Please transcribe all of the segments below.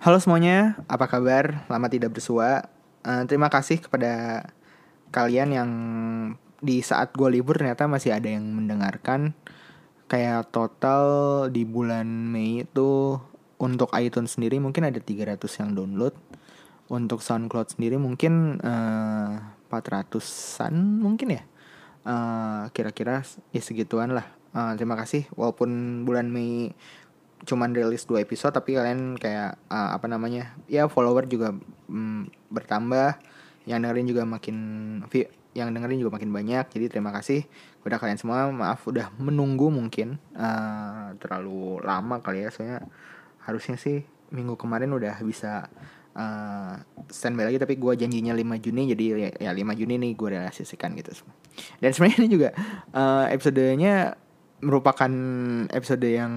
Halo semuanya, apa kabar? Lama tidak bersua. Uh, terima kasih kepada kalian yang di saat gue libur ternyata masih ada yang mendengarkan. Kayak total di bulan Mei itu untuk iTunes sendiri mungkin ada 300 yang download. Untuk SoundCloud sendiri mungkin uh, 400-an mungkin ya. Uh, kira-kira ya segituan lah. Uh, terima kasih walaupun bulan Mei cuman rilis dua episode tapi kalian kayak uh, apa namanya ya follower juga mm, bertambah yang dengerin juga makin yang dengerin juga makin banyak jadi terima kasih kepada kalian semua. Maaf udah menunggu mungkin uh, terlalu lama kali ya soalnya harusnya sih minggu kemarin udah bisa uh, standby lagi tapi gue janjinya 5 Juni jadi ya, ya 5 Juni nih gue realisasikan gitu dan sebenarnya ini juga uh, episodenya merupakan episode yang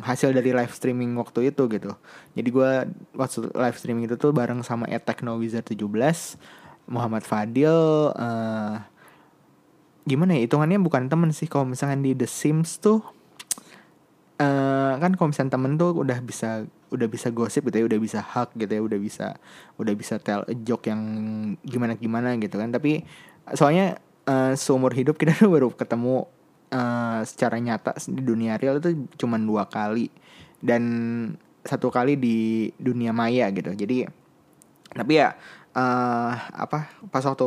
hasil dari live streaming waktu itu gitu. Jadi gue waktu live streaming itu tuh bareng sama Attack No Wizard 17, Muhammad Fadil, uh, gimana ya hitungannya bukan temen sih kalau misalkan di The Sims tuh uh, kan kalau misalnya temen tuh udah bisa udah bisa gosip gitu ya udah bisa hug gitu ya udah bisa udah bisa tell a joke yang gimana gimana gitu kan tapi soalnya uh, seumur hidup kita tuh baru ketemu uh, secara nyata di dunia real itu cuma dua kali. Dan satu kali di dunia maya gitu. Jadi tapi ya uh, apa pas waktu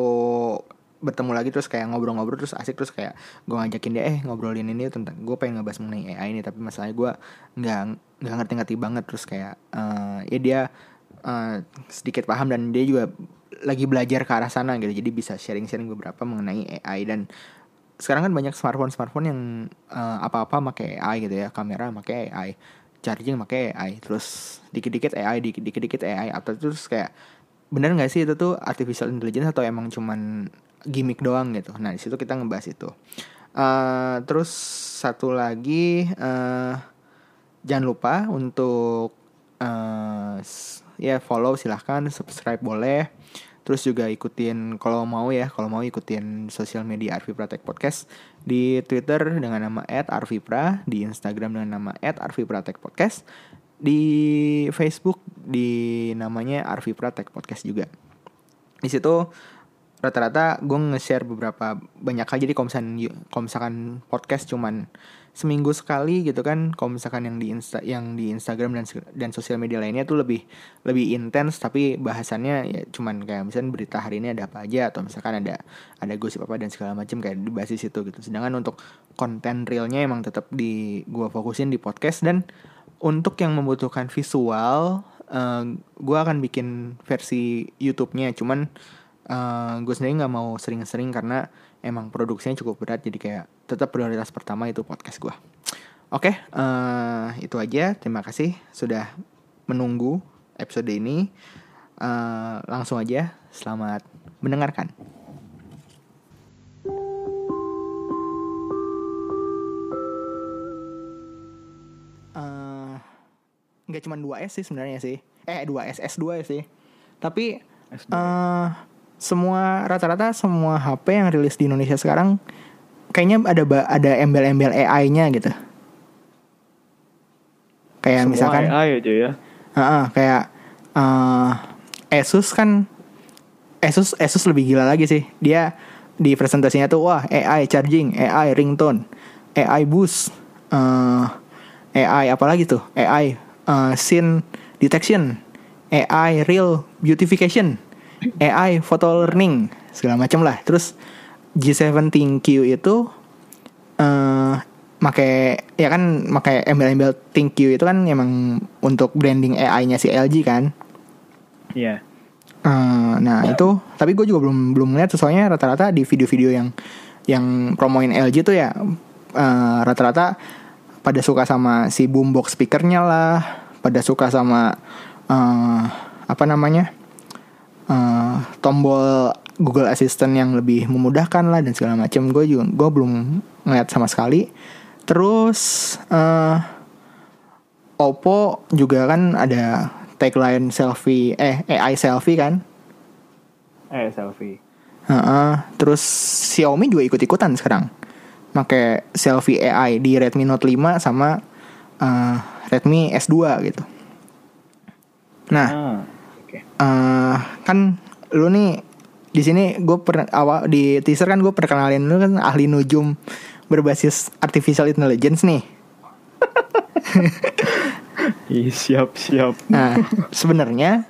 bertemu lagi terus kayak ngobrol-ngobrol terus asik terus kayak gue ngajakin dia eh ngobrolin ini tentang gue pengen ngebahas mengenai AI ini tapi masalahnya gue nggak nggak ngerti-ngerti banget. Terus kayak uh, ya dia uh, sedikit paham dan dia juga lagi belajar ke arah sana gitu. Jadi bisa sharing-sharing beberapa mengenai AI dan sekarang kan banyak smartphone smartphone yang uh, apa-apa pakai AI gitu ya kamera pakai AI charging pakai AI terus dikit-dikit AI dikit-dikit AI atau terus kayak bener nggak sih itu tuh artificial intelligence atau emang cuman gimmick doang gitu? Nah di situ kita ngebahas itu. Uh, terus satu lagi uh, jangan lupa untuk uh, ya follow silahkan subscribe boleh Terus juga ikutin kalau mau ya, kalau mau ikutin sosial media Arvi Pratek Podcast di Twitter dengan nama @arvipra, di Instagram dengan nama @arvipratek podcast, di Facebook di namanya Arvi Pratek Podcast juga. Di situ rata-rata gue nge-share beberapa banyak hal. Jadi kalau misalkan, podcast cuman seminggu sekali gitu kan kalau misalkan yang di insta yang di Instagram dan dan sosial media lainnya tuh lebih lebih intens. Tapi bahasannya ya cuman kayak misalnya berita hari ini ada apa aja atau misalkan ada ada gosip apa dan segala macam kayak di basis itu gitu. Sedangkan untuk konten realnya emang tetap di gua fokusin di podcast. Dan untuk yang membutuhkan visual uh, eh, gue akan bikin versi YouTube-nya. Cuman uh, eh, gue sendiri nggak mau sering-sering karena emang produksinya cukup berat jadi kayak tetap prioritas pertama itu podcast gue oke okay, uh, eh, itu aja. Terima kasih sudah menunggu episode ini. Uh, langsung aja selamat mendengarkan. Uh, nggak cuma 2 S sih sebenarnya sih. Eh 2 S S2 sih. Tapi S2. Uh, semua rata-rata semua HP yang rilis di Indonesia sekarang kayaknya ada ada embel-embel AI-nya gitu. Kayak semua misalkan AI aja ya. Uh, uh, kayak uh, Asus kan Asus Asus lebih gila lagi sih. Dia di presentasinya tuh wah AI charging, AI ringtone, AI boost, uh, AI apalagi tuh? AI uh, scene detection, AI real beautification AI photo learning segala macam lah terus G7 ThinQ itu uh, make ya kan make embel-embel ThinQ itu kan emang untuk branding AI-nya si LG kan iya yeah. uh, nah yeah. itu tapi gue juga belum belum ngeliat soalnya rata-rata di video-video yang yang promoin LG tuh ya uh, rata-rata pada suka sama si boombox speakernya lah pada suka sama uh, apa namanya uh, tombol Google Assistant yang lebih memudahkan lah dan segala macam gue juga gue belum ngeliat sama sekali. Terus uh, Oppo juga kan ada tagline selfie eh AI selfie kan? Eh selfie. Uh -uh. terus Xiaomi juga ikut ikutan sekarang. Pakai selfie AI di Redmi Note 5 sama uh, Redmi S2 gitu. Nah, Ah, eh kan lu nih di sini gue pernah awal di teaser kan gue perkenalin lu kan ahli nujum berbasis artificial intelligence nih. Ih, siap siap. Nah, sebenarnya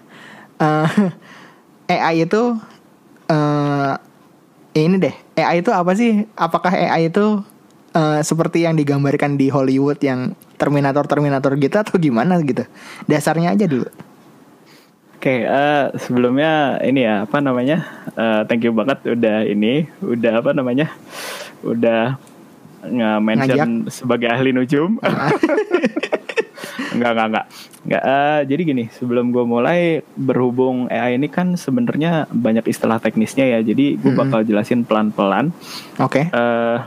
eh AI itu eh ini deh, AI itu apa sih? Apakah AI itu eh, seperti yang digambarkan di Hollywood yang Terminator Terminator gitu atau gimana gitu? Dasarnya aja dulu. Oke, eh, sebelumnya ini ya apa namanya? Eh, thank you banget udah ini, udah apa namanya? Udah nge-mention sebagai ahli nujum. enggak, enggak, enggak. Enggak, eh, jadi gini, sebelum gue mulai berhubung AI ini kan sebenarnya banyak istilah teknisnya ya. Jadi gue bakal jelasin pelan-pelan. Oke. eh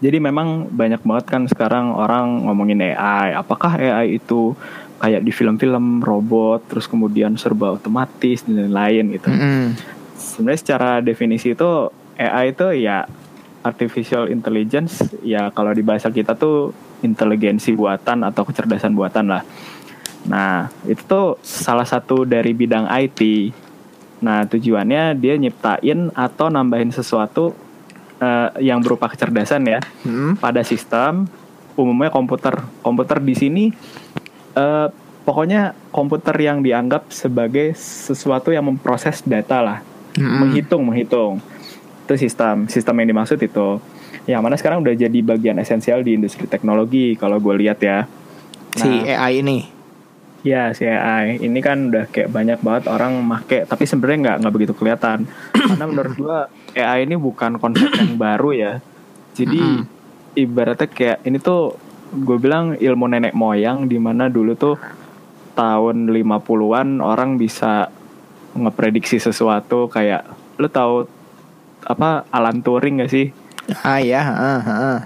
jadi memang banyak banget kan sekarang orang ngomongin AI. Apakah AI itu kayak di film-film robot, terus kemudian serba otomatis dan lain-lain gitu. Mm-mm. Sebenarnya secara definisi itu AI itu ya artificial intelligence ya kalau di bahasa kita tuh inteligensi buatan atau kecerdasan buatan lah. Nah, itu tuh salah satu dari bidang IT. Nah, tujuannya dia nyiptain atau nambahin sesuatu eh, yang berupa kecerdasan ya Mm-mm. pada sistem umumnya komputer. Komputer di sini eh, pokoknya komputer yang dianggap sebagai sesuatu yang memproses data lah, Mm-mm. menghitung menghitung. Itu sistem, sistem yang dimaksud itu. Yang mana sekarang udah jadi bagian esensial di industri teknologi kalau gue lihat ya. Si Nah, AI ini. Ya si AI ini kan udah kayak banyak banget orang make tapi sebenarnya nggak nggak begitu kelihatan karena menurut gua AI ini bukan konsep yang baru ya jadi ibaratnya kayak ini tuh gue bilang ilmu nenek moyang di mana dulu tuh tahun 50-an orang bisa ngeprediksi sesuatu kayak lu tahu apa Alan Turing gak sih? Ah ya, ah, ah.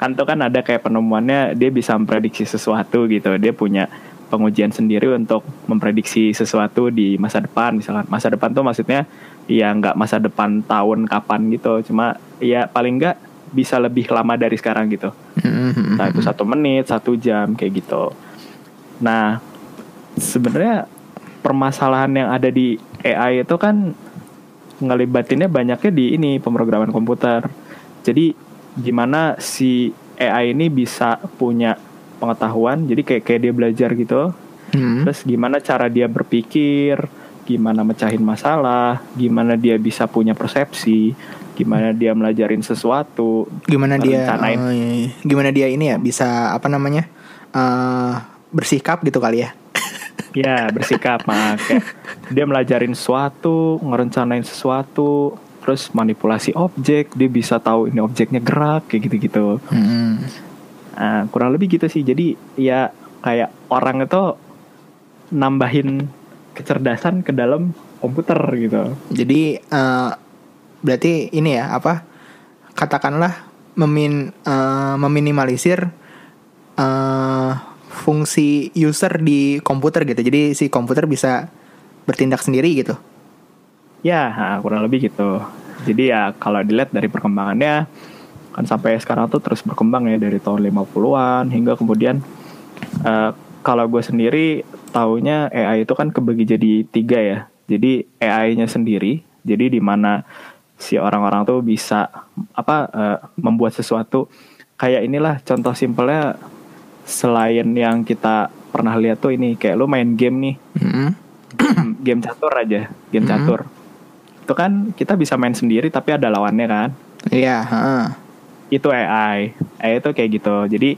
kan tuh kan ada kayak penemuannya dia bisa memprediksi sesuatu gitu. Dia punya pengujian sendiri untuk memprediksi sesuatu di masa depan. Misalkan masa depan tuh maksudnya ya nggak masa depan tahun kapan gitu. Cuma ya paling nggak bisa lebih lama dari sekarang gitu. Mm-mm. entah itu satu menit satu jam kayak gitu. Nah sebenarnya permasalahan yang ada di AI itu kan ngelibatinnya banyaknya di ini pemrograman komputer. Jadi gimana si AI ini bisa punya pengetahuan jadi kayak kayak dia belajar gitu. Mm. terus gimana cara dia berpikir gimana mecahin masalah gimana dia bisa punya persepsi gimana dia melajarin sesuatu Gimana dia? Oh, iya, iya. Gimana dia ini ya bisa apa namanya? eh bersikap gitu kali ya? Ya bersikap mak dia melajarin sesuatu, ngerencanain sesuatu, terus manipulasi objek, dia bisa tahu ini objeknya gerak kayak gitu-gitu. Mm-mm. Nah, kurang lebih gitu sih. Jadi ya kayak orang itu nambahin kecerdasan ke dalam komputer gitu. Jadi eh berarti ini ya apa? Katakanlah memin eh, meminimalisir eh fungsi user di komputer gitu. Jadi si komputer bisa bertindak sendiri gitu. Ya, kurang lebih gitu. Jadi ya kalau dilihat dari perkembangannya kan sampai sekarang tuh terus berkembang ya dari tahun 50-an hingga kemudian eh, kalau gue sendiri taunya AI itu kan kebagi jadi tiga ya. Jadi AI-nya sendiri, jadi di mana si orang-orang tuh bisa apa eh, membuat sesuatu kayak inilah contoh simpelnya selain yang kita pernah lihat tuh ini kayak lu main game nih Mm-mm. game catur aja, game Mhm. catur. Itu kan kita bisa main sendiri tapi ada lawannya kan. Iya. heeh. Itu AI. AI itu kayak gitu. Jadi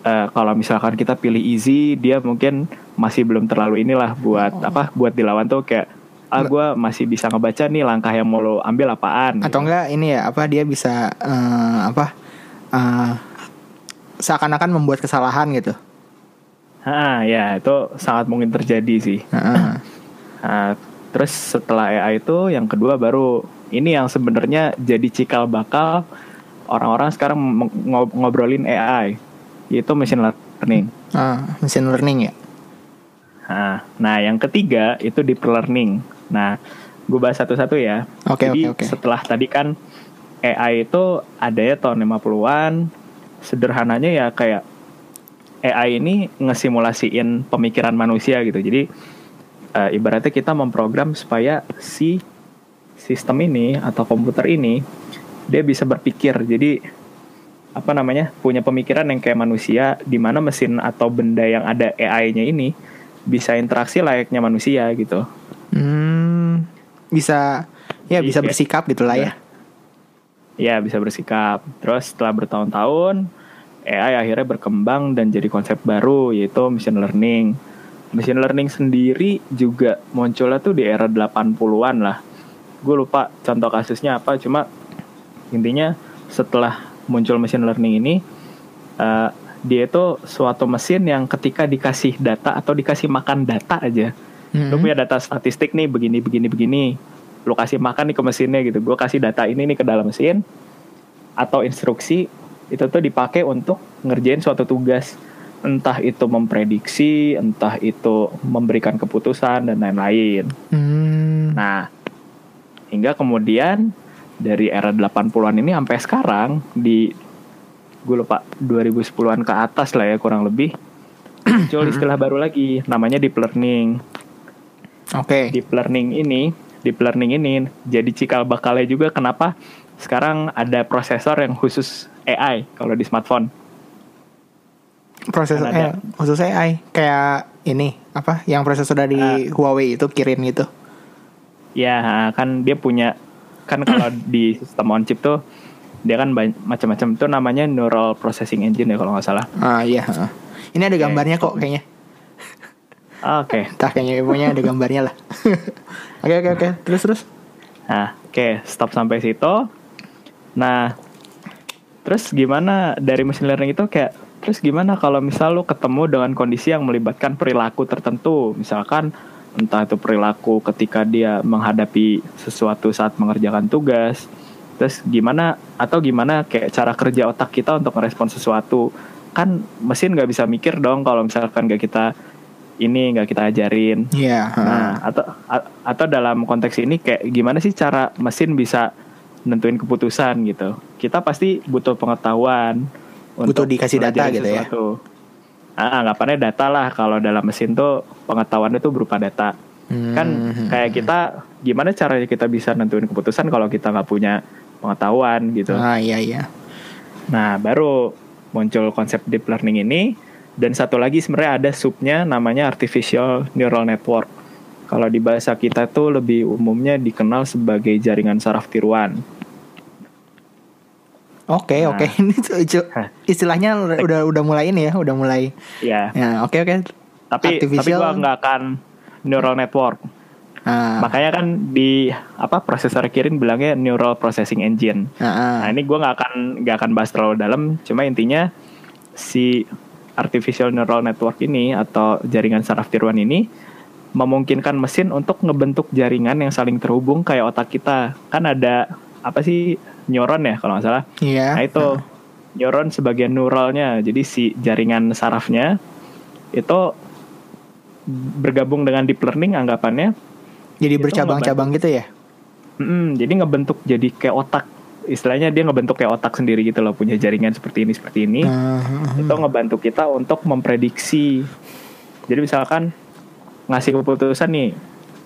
eh, kalau misalkan kita pilih easy, dia mungkin masih belum terlalu inilah buat apa? Buat dilawan tuh kayak ah gue masih bisa ngebaca nih langkah yang mau lo ambil apaan. Atau enggak ini ya apa dia bisa eh, apa? eh, seakan-akan membuat kesalahan gitu. Ah ya itu sangat mungkin terjadi sih. Heeh. Nah, terus setelah AI itu yang kedua baru ini yang sebenarnya jadi cikal bakal orang-orang sekarang ngobrolin AI yaitu machine learning. Ah, machine learning ya. Nah, nah yang ketiga itu deep learning. Nah, gue bahas satu-satu ya. Oke, Jadi oke, oke. setelah tadi kan AI itu ada ya tahun 50-an. Sederhananya ya kayak AI ini ngesimulasiin pemikiran manusia gitu. Jadi uh, ibaratnya kita memprogram supaya si sistem ini atau komputer ini dia bisa berpikir. Jadi apa namanya punya pemikiran yang kayak manusia di mana mesin atau benda yang ada AI-nya ini bisa interaksi layaknya manusia gitu. Hmm, bisa ya Iya, bisa bersikap gitu lah ya. Ya bisa bersikap. Terus setelah bertahun-tahun AI akhirnya berkembang dan jadi konsep baru yaitu machine learning. Machine learning sendiri juga munculnya tuh di era 80-an lah. Gue lupa contoh kasusnya apa, cuma intinya setelah muncul machine learning ini eh, dia itu suatu mesin yang ketika dikasih data atau dikasih makan data aja lu Mhm. punya data statistik nih begini begini begini. Lu kasih makan nih ke mesinnya gitu. Gue kasih data ini nih ke dalam mesin atau instruksi itu tuh dipakai untuk ngerjain suatu tugas. Entah itu memprediksi entah itu memberikan keputusan dan lain-lain. Hmm. nah hingga kemudian dari era 80-an ini sampai sekarang di gue lupa 2010-an ke atas lah ya kurang lebih muncul istilah baru lagi namanya deep learning Oke. deep learning ini deep learning ini jadi cikal bakalnya juga kenapa sekarang ada prosesor yang khusus AI kalau di smartphone Prosesor ada. eh, khusus AI kayak ini apa yang prosesor dari Ah. Huawei itu Kirin itu. ya kan dia punya kan kalau di sistem on chip tuh dia kan macam-macam itu namanya neural processing engine ya kalau nggak salah Ah iya. Ini ada Oke. gambarnya kok kayaknya. Oke Entah kayaknya pokoknya ada gambarnya lah. Oke oke oke. Terus terus. Nah, oke, stop sampai situ. Nah, terus gimana dari machine learning itu kayak terus gimana kalau misal lu ketemu dengan kondisi yang melibatkan perilaku tertentu, misalkan entah itu perilaku ketika dia menghadapi sesuatu saat mengerjakan tugas, terus gimana atau gimana kayak cara kerja otak kita untuk merespon sesuatu, kan mesin nggak bisa mikir dong kalau misalkan nggak kita ini nggak kita ajarin. Iya. ah. Nah, atau a- atau dalam konteks ini kayak gimana sih cara mesin bisa nentuin keputusan gitu. Kita pasti butuh pengetahuan Butuh dikasih data gitu ya. sesuatu. Ah, anggapannya data lah kalau dalam mesin tuh pengetahuan itu berupa data. Kan Hmm. kayak kita gimana caranya kita bisa nentuin keputusan kalau kita nggak punya pengetahuan gitu. Ah iya iya. Nah, baru muncul konsep deep learning ini dan satu lagi sebenarnya ada subnya namanya artificial neural network. Kalau di bahasa kita tuh lebih umumnya dikenal sebagai jaringan saraf tiruan. Oke Nah. oke. Ini icu- Hah. istilahnya udah udah mulai ini ya, udah mulai. Ya, Ya oke oke. tapi tapi Artificial- gua nggak akan neural network. Ah, Makanya kan di apa prosesor Kirin bilangnya neural processing engine. ah, ah. Nah ini gue nggak akan nggak akan bahas terlalu dalam, cuma intinya si artificial neural network ini atau jaringan saraf tiruan ini memungkinkan mesin untuk ngebentuk jaringan yang saling terhubung kayak otak kita. Kan ada apa sih neuron ya kalau nggak salah. Iya. Nah itu neuron sebagian neuralnya, jadi si jaringan sarafnya itu bergabung dengan deep learning anggapannya Jadi bercabang-cabang gitu ya. Mm, jadi ngebentuk jadi kayak otak. Istilahnya dia ngebentuk kayak otak sendiri gitu loh, punya jaringan seperti ini seperti ini. Ah, ah, ah. Itu ngebantu kita untuk memprediksi. Jadi misalkan ngasih keputusan nih.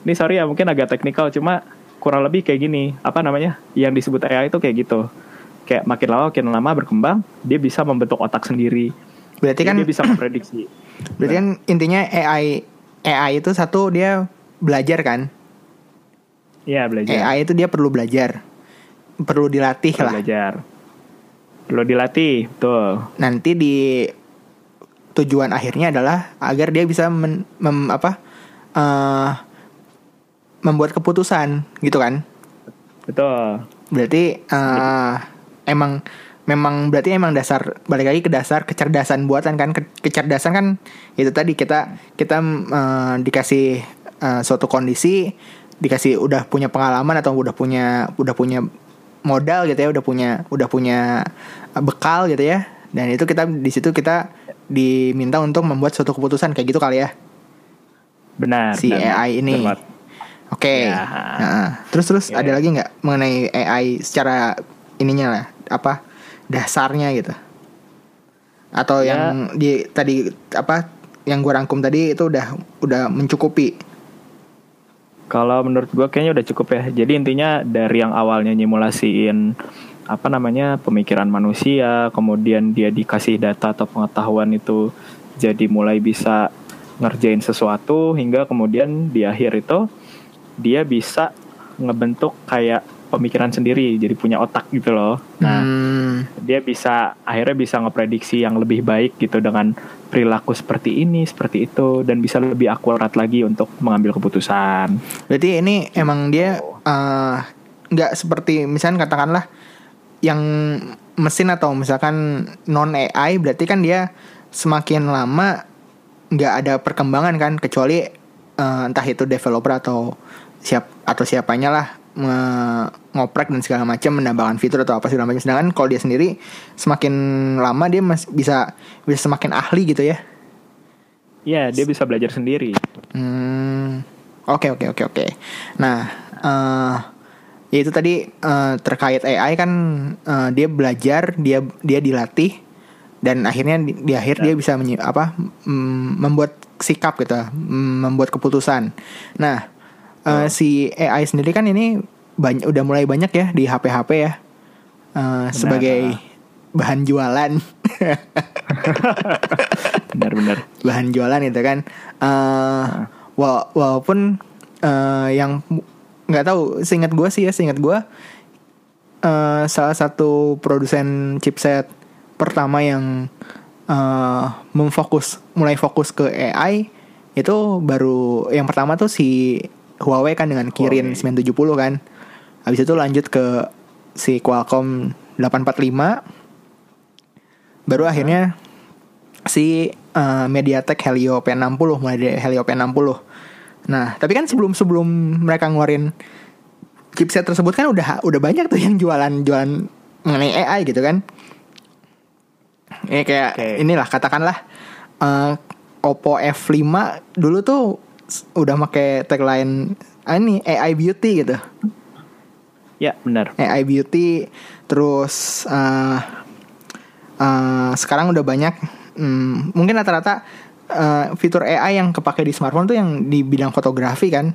Ini sorry ya mungkin agak teknikal cuma kurang lebih kayak gini. Apa namanya? Yang disebut AI itu kayak gitu. Kayak makin lama makin lama berkembang, dia bisa membentuk otak sendiri. Berarti Jadi kan dia bisa memprediksi. berarti kan intinya AI AI itu satu dia belajar kan. Iya belajar. AI itu dia perlu belajar. Perlu dilatih Perlu lah. belajar. Perlu dilatih, betul. Nanti di tujuan akhirnya adalah agar dia bisa men- mem- apa eh, membuat keputusan gitu kan. Betul. Berarti eh, emang memang berarti emang dasar balik lagi ke dasar kecerdasan buatan kan Ke- kecerdasan kan itu tadi kita kita eh, dikasih eh, suatu kondisi dikasih udah punya pengalaman atau udah punya udah punya modal gitu ya udah punya udah punya eh, bekal gitu ya dan itu kita di situ kita diminta untuk membuat suatu keputusan kayak gitu kali ya Benar. si benar. AI ini. Oke. Ya. Nah, terus terus Oke. ada lagi nggak mengenai AI secara ininya lah apa dasarnya gitu? Atau Ya. yang di tadi apa yang gue rangkum tadi itu udah udah mencukupi. Kalau menurut gue kayaknya udah cukup ya. Jadi intinya dari yang awalnya nyimulasiin apa namanya pemikiran manusia, kemudian dia dikasih data atau pengetahuan itu jadi mulai bisa ngerjain sesuatu hingga kemudian di akhir itu dia bisa ngebentuk kayak pemikiran sendiri, jadi punya otak gitu loh. Nah, Hmm, dia bisa akhirnya bisa ngeprediksi yang lebih baik gitu dengan perilaku seperti ini, seperti itu dan bisa lebih akurat lagi untuk mengambil keputusan. berarti ini emang dia eh, nggak seperti misalnya katakanlah yang mesin atau misalkan non AI berarti kan dia semakin lama nggak ada perkembangan kan kecuali eh, entah itu developer atau siap atau siapanya lah ngoprek dan segala macam menambahkan fitur atau apa segala macam sedangkan kalau dia sendiri semakin lama dia mas bisa bisa semakin ahli gitu ya Ya, dia bisa belajar sendiri. Hmm, oke oke oke oke. Nah, eh ya itu tadi eh, terkait AI kan eh, dia belajar, dia dia dilatih dan akhirnya di, di akhir dia bisa menyi- apa mm, membuat sikap gitu, membuat keputusan. Nah, eh, si AI sendiri kan ini banyak udah mulai banyak ya di HP-HP ya. Eh, sebagai bahan jualan. Benar-benar. bahan jualan itu kan. Eh wa- walaupun eh, yang nggak tahu seingat gue sih ya seingat gue eh salah satu produsen chipset pertama yang eh memfokus mulai fokus ke AI itu baru yang pertama tuh si Huawei kan dengan Kirin Huawei. 970 kan habis itu lanjut ke si Qualcomm 845 baru akhirnya si uh, MediaTek Helio P60 mulai dari Helio P60. Nah, tapi kan sebelum sebelum mereka ngeluarin chipset tersebut kan udah udah banyak tuh yang jualan jualan mengenai AI gitu kan. Ya kayak Oke. inilah katakanlah uh, Oppo F5 dulu tuh udah pakai tagline ah, ini AI beauty gitu. Ya, benar. AI beauty terus uh, uh, sekarang udah banyak hmm, mungkin rata-rata uh, fitur AI yang kepake di smartphone tuh yang di bidang fotografi kan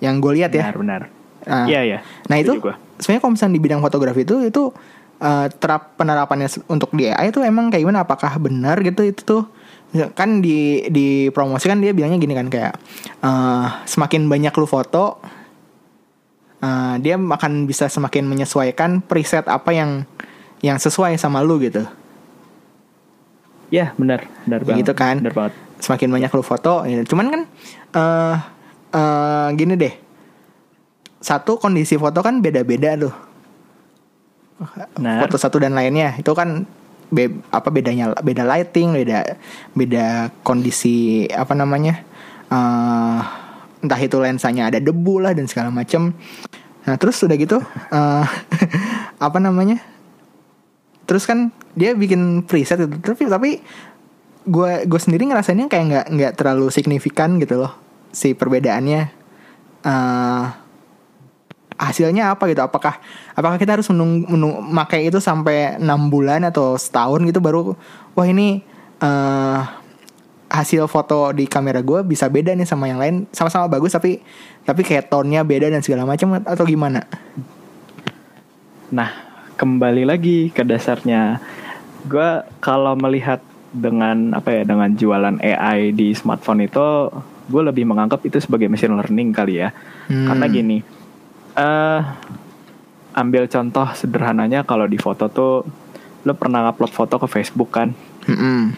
yang gue lihat ya Benar, benar. Iya, iya. nah itu gua. sebenarnya kalau misalnya di bidang fotografi itu itu uh, terap penerapannya untuk di AI itu emang kayak gimana apakah benar gitu itu tuh kan di di promosi kan dia bilangnya gini kan kayak uh, semakin banyak lu foto uh, dia akan bisa semakin menyesuaikan preset apa yang yang sesuai sama lu gitu Ya, benar. Benar banget. Gitu kan. Benar banget. semakin banyak lu foto ya. cuman kan eh eh, gini deh satu kondisi foto kan beda-beda tuh Benar. foto satu dan lainnya itu kan be- apa bedanya beda lighting beda beda kondisi apa namanya eh entah itu lensanya ada debu lah dan segala macem. Nah terus udah gitu eh apa namanya terus kan dia bikin preset itu tapi tapi gue gue sendiri ngerasainnya kayak nggak nggak terlalu signifikan gitu loh si perbedaannya. Eh hasilnya apa gitu apakah apakah kita harus menung, menung makai itu sampai enam bulan atau setahun gitu baru wah ini eh hasil foto di kamera gue bisa beda nih sama yang lain sama-sama bagus tapi tapi kayak tone-nya beda dan segala macam atau gimana Nah, kembali lagi ke dasarnya. Gue kalau melihat dengan apa ya dengan jualan AI di smartphone itu, gue lebih menganggap itu sebagai machine learning kali ya. Hmm. Karena gini, eh ambil contoh sederhananya kalau di foto tuh, lo pernah upload foto ke Facebook kan? Mm-mm.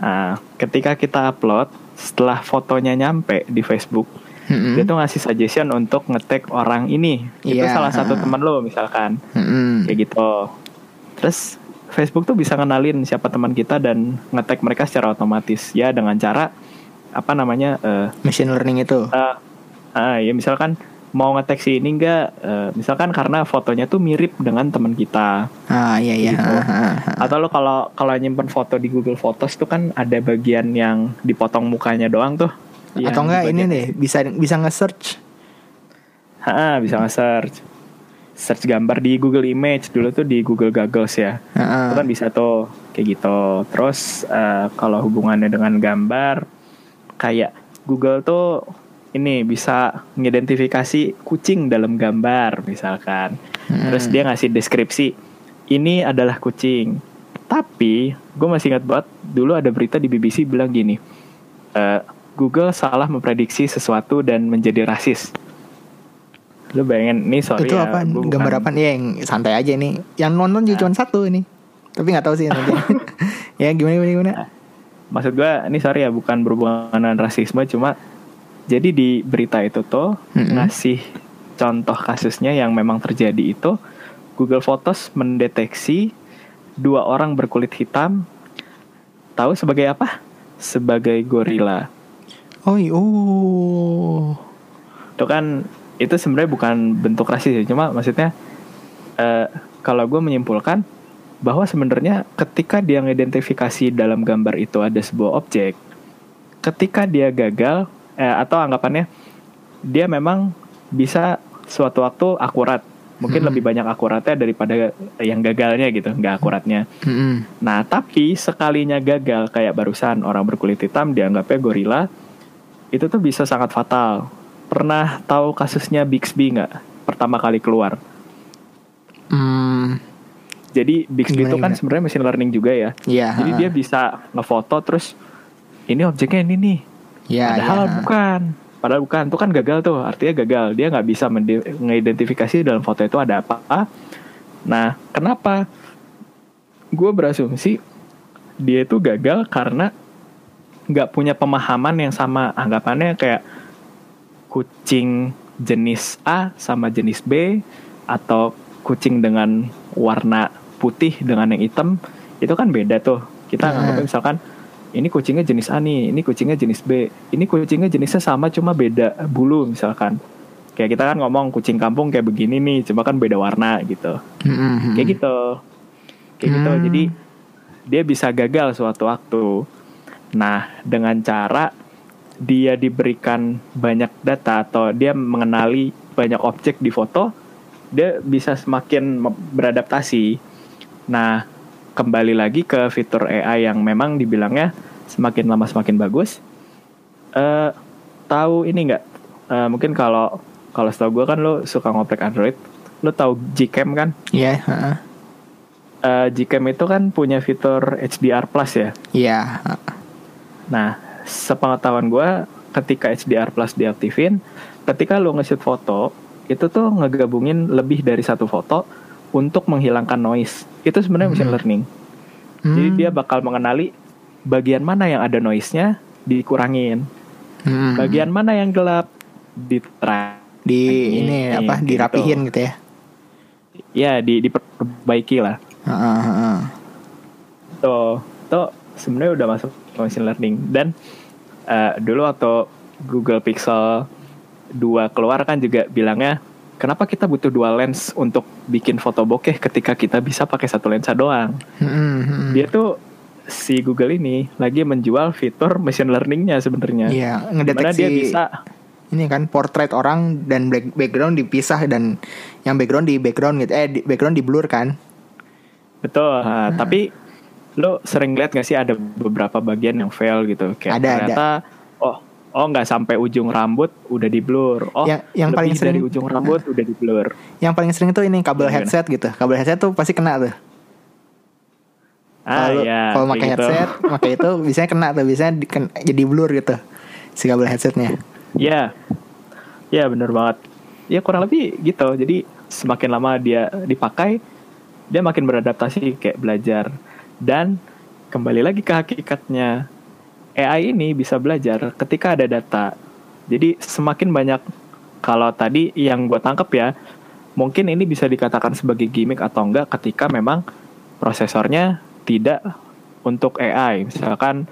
Nah, ketika kita upload, setelah fotonya nyampe di Facebook, Mm-mm. dia tuh ngasih suggestion untuk nge-tag orang ini. Itu Iya, salah satu teman lo misalkan Mm-mm. kayak gitu terus Facebook tuh bisa kenalin siapa teman kita dan ngetek mereka secara otomatis ya dengan cara apa namanya eh machine learning itu eh, ah, ya misalkan mau ngetek si ini enggak eh, misalkan karena fotonya tuh mirip dengan teman kita. Ah iya iya. Gitu. Ah, ah, ah. atau lo kalau kalau nyimpen foto di Google Photos tuh kan ada bagian yang dipotong mukanya doang tuh. Yang atau enggak ini deh bisa bisa nge-search? Ha, bisa nge-search. Search gambar di Google Image dulu tuh di Google Goggles ya. Itu kan bisa tuh kayak gitu. Terus eh, kalau hubungannya dengan gambar kayak Google tuh ini bisa mengidentifikasi kucing dalam gambar misalkan. Terus dia ngasih deskripsi ini adalah kucing. Tapi gue masih ingat banget dulu ada berita di BBC bilang gini, "Eh, Google salah memprediksi sesuatu dan menjadi rasis. Lu bayangin, nih sorry itu ya, apa? gua bukan- gambar apa? Ya yang santai aja nih yang nonton juga cuma satu ini. Tapi nggak tahu sih nanti ya gimana gimana gimana? Maksud gue, ini sorry ya, bukan berhubungan dengan rasisme, cuma jadi di berita itu tuh Mm-mm. ngasih contoh kasusnya yang memang terjadi itu Google Photos mendeteksi dua orang berkulit hitam tahu sebagai apa? Sebagai gorila. oh iya oh Itu kan itu sebenarnya bukan bentuk rasis ya, cuma maksudnya eh, kalau gue menyimpulkan bahwa sebenarnya ketika dia mengidentifikasi dalam gambar itu ada sebuah objek, ketika dia gagal eh, atau anggapannya dia memang bisa suatu waktu akurat, mungkin Hmm. lebih banyak akuratnya daripada yang gagalnya gitu, nggak akuratnya. Mm-mm. Nah, tapi sekalinya gagal kayak barusan orang berkulit hitam dianggapnya gorila, itu tuh bisa sangat fatal. Pernah tahu kasusnya Bixby nggak? Pertama kali keluar. Hmm, Jadi Bixby Gimana, itu kan sebenarnya machine learning juga ya. Iya. Jadi dia bisa ngefoto terus ini objeknya ini nih. Iya, Padahal iya. bukan. Padahal bukan. Itu kan gagal tuh. Artinya gagal. Dia nggak bisa mengidentifikasi dalam foto itu ada apa. Nah, kenapa? Gue berasumsi dia itu gagal karena nggak punya pemahaman yang sama. Anggapannya kayak kucing jenis A sama jenis B atau kucing dengan warna putih dengan yang hitam itu kan beda tuh. Kita Hmm. nganggapnya misalkan ini kucingnya jenis A nih, ini kucingnya jenis B, ini kucingnya jenisnya sama cuma beda bulu misalkan. Kayak kita kan ngomong kucing kampung kayak begini nih, cuma kan beda warna gitu. Mm-mm. Kayak gitu. Kayak gitu. Hmm. Jadi dia bisa gagal suatu waktu. Nah, dengan cara dia diberikan banyak data atau dia mengenali banyak objek di foto, dia bisa semakin beradaptasi. Nah, kembali lagi ke fitur AI yang memang dibilangnya semakin lama semakin bagus. Eh, tahu ini nggak? Eh, mungkin kalau kalau setahu gue kan lo suka ngoprek Android, lo tahu Gcam kan? Iya, ha. Eh, Gcam itu kan punya fitur HDR Plus ya. Iya. ha. Nah, sepengetahuan gue, ketika HDR Plus diaktifin, ketika lo nge-shoot foto, itu tuh ngegabungin lebih dari satu foto untuk menghilangkan noise. Itu sebenarnya machine Hmm. learning. Jadi Hmm. dia bakal mengenali bagian mana yang ada noise-nya dikurangin, Hmm. bagian mana yang gelap diterang. di Ini, apa kayak dirapihin gitu, ya. Ya, di diperbaiki lah. Ha, ha, ha, ha. Tuh, tuh sebenarnya udah masuk machine learning dan eh, dulu waktu Google Pixel 2 keluar kan juga bilangnya kenapa kita butuh dua lens untuk bikin foto bokeh ketika kita bisa pakai satu lensa doang. Hmm, hmm. Dia tuh si Google ini lagi menjual fitur machine learningnya sebenarnya. Iya, ngedeteksi dia bisa ini kan portrait orang dan background dipisah dan yang background di background gitu eh background di blur kan betul. Nah, Tapi lo sering lihat gak sih ada beberapa bagian yang fail gitu kayak Ada, ada. ternyata oh oh nggak sampai ujung rambut udah di blur. Oh Yang- yang lebih paling sering- dari ujung rambut udah di blur. yang paling sering tuh ini kabel Gimana? headset gitu kabel headset tuh pasti kena tuh Ah kalau ya. kalau pakai gitu. headset pakai itu biasanya kena tuh biasanya di- ken- jadi blur gitu si kabel headsetnya Ya, ya bener banget. Ya kurang lebih gitu. Jadi semakin lama dia dipakai, dia makin beradaptasi kayak belajar. Dan kembali lagi ke hakikatnya, AI ini bisa belajar ketika ada data. Jadi semakin banyak kalau tadi yang gue tangkap ya, mungkin ini bisa dikatakan sebagai gimmick atau enggak ketika memang prosesornya tidak untuk AI. Misalkan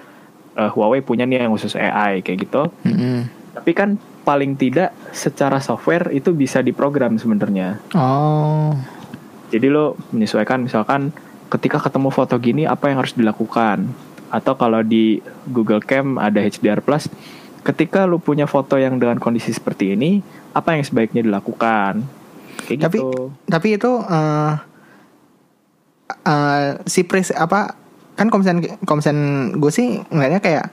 eh, Huawei punya nih yang khusus AI kayak gitu. Mm-mm. Tapi kan paling tidak secara software itu bisa diprogram sebenarnya. oh Jadi lo menyesuaikan misalkan ketika ketemu foto gini apa yang harus dilakukan. Atau kalau di Google Cam ada HDR Plus, ketika lo punya foto yang dengan kondisi seperti ini, apa yang sebaiknya dilakukan? Kayak Tapi- gitu. tapi itu eh eh, si pres apa kan komisen komisen gue sih ngeliatnya kayak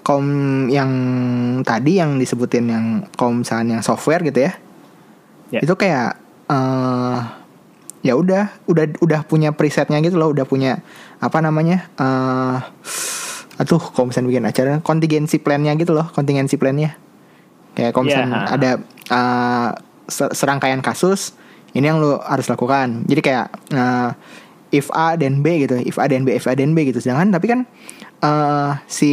kom yang tadi yang disebutin yang kom misalnya yang software gitu ya, Ya. itu kayak eh ya udah udah udah punya presetnya gitu loh, udah punya apa namanya eh aduh kalau misalnya bikin acara kontingensi plannya gitu loh, kontingensi plannya kayak Ya. misalnya ada eh, se- serangkaian kasus ini yang lo harus lakukan, jadi kayak eh, if A dan B gitu, if A dan B, if A dan B gitu. Sedangkan tapi kan eh si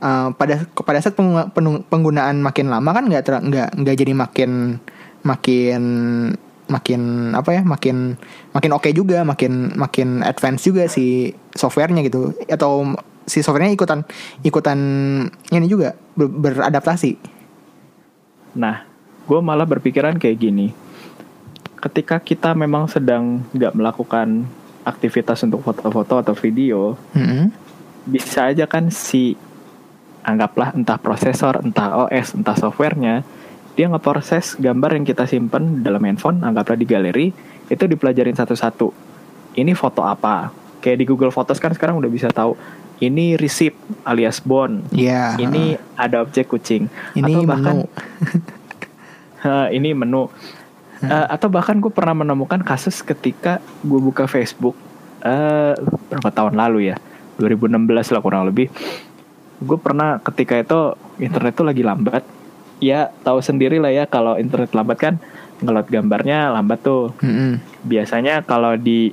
eh, pada pada saat penggunaan makin lama kan nggak nggak nggak jadi makin makin makin apa ya makin makin oke juga makin makin advance juga si softwarenya gitu atau si softwarenya ikutan ikutan ini juga ber- beradaptasi Nah, gue malah berpikiran kayak gini. Ketika kita memang sedang nggak melakukan aktivitas untuk foto-foto atau video, Mm-mm. bisa aja kan si anggaplah entah prosesor, entah OS, entah softwarenya, dia ngeproses gambar yang kita simpen dalam handphone, anggaplah di galeri, itu dipelajarin satu-satu. Ini foto apa? Kayak di Google Photos kan sekarang udah bisa tahu. Ini receipt alias bond. Iya. Ini ada objek kucing. ini Atau bahkan menu ini menu. Eh, atau bahkan gue pernah menemukan kasus ketika gue buka Facebook eh berapa tahun lalu ya, 2016 lah kurang lebih. Gue pernah ketika itu internet tuh lagi lambat. Ya tahu sendiri lah ya kalau internet lambat kan ngelot gambarnya lambat tuh. Mm-mm. Biasanya kalau di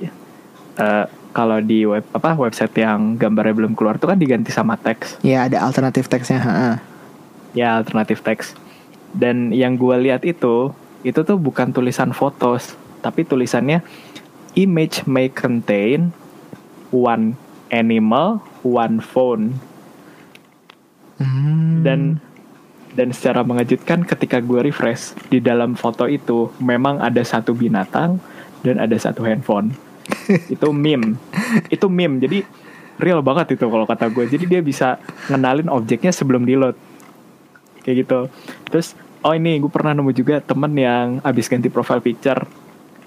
eh, kalau di web apa website yang gambarnya belum keluar tuh kan diganti sama teks. ya ada alternatif teksnya ya alternatif teks dan yang gue lihat itu itu tuh bukan tulisan fotos tapi tulisannya image may contain one animal one phone. Hmm. dan dan secara mengejutkan ketika gue refresh di dalam foto itu memang ada satu binatang dan ada satu handphone. Itu meme. Itu meme. Jadi real banget itu kalau kata gue jadi dia bisa ngenalin objeknya sebelum di load kayak gitu. Terus oh ini gue pernah nemu juga temen yang abis ganti profile picture.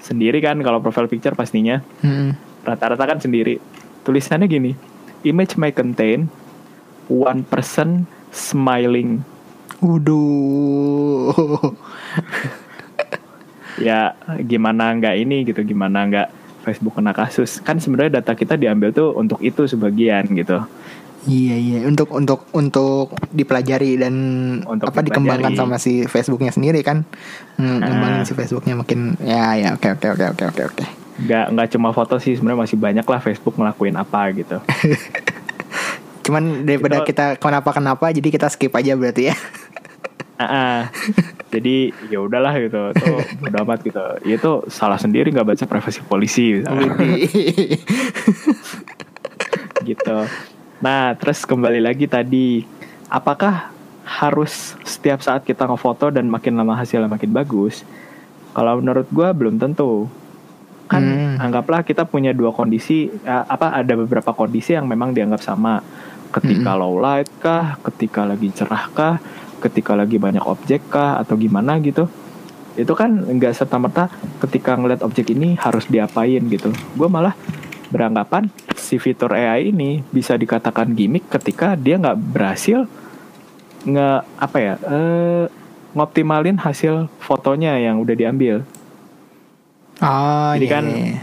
Sendiri kan kalau profile picture pastinya. Mm-mm. rata-rata kan sendiri. Tulisannya gini image may contain one person smiling. Waduh. ya gimana nggak ini gitu gimana nggak Facebook kena kasus. Kan sebenarnya data kita diambil tuh untuk itu sebagian gitu Iya iya. Untuk untuk untuk dipelajari dan Untuk apa dipelajari. dikembangkan sama si Facebooknya sendiri kan. Hmm, ngembangin si Facebooknya makin ya ya oke oke oke oke oke oke. Nggak nggak cuma foto sih sebenarnya masih banyak lah Facebook ngelakuin apa gitu. Cuman daripada kita kenapa kenapa jadi kita skip aja berarti ya. Ah. jadi ya udahlah gitu. Tuh udah amat gitu. Ya itu salah sendiri nggak baca privasi polisi gitu. Nah, terus kembali lagi tadi, apakah harus setiap saat kita ngefoto dan makin lama hasilnya makin bagus? Kalau menurut gua belum tentu. Kan Hmm. anggaplah kita punya dua kondisi, eh, apa ada beberapa kondisi yang memang dianggap sama. Ketika low light kah, ketika lagi cerah kah, ketika lagi banyak objek kah, atau gimana gitu. Itu kan nggak serta merta ketika ngeliat objek ini harus diapain gitu. Gue malah beranggapan si fitur AI ini bisa dikatakan gimmick ketika dia nggak berhasil nge apa ya eh, ngoptimalin hasil fotonya yang udah diambil. oh Jadi iya, kan- iya.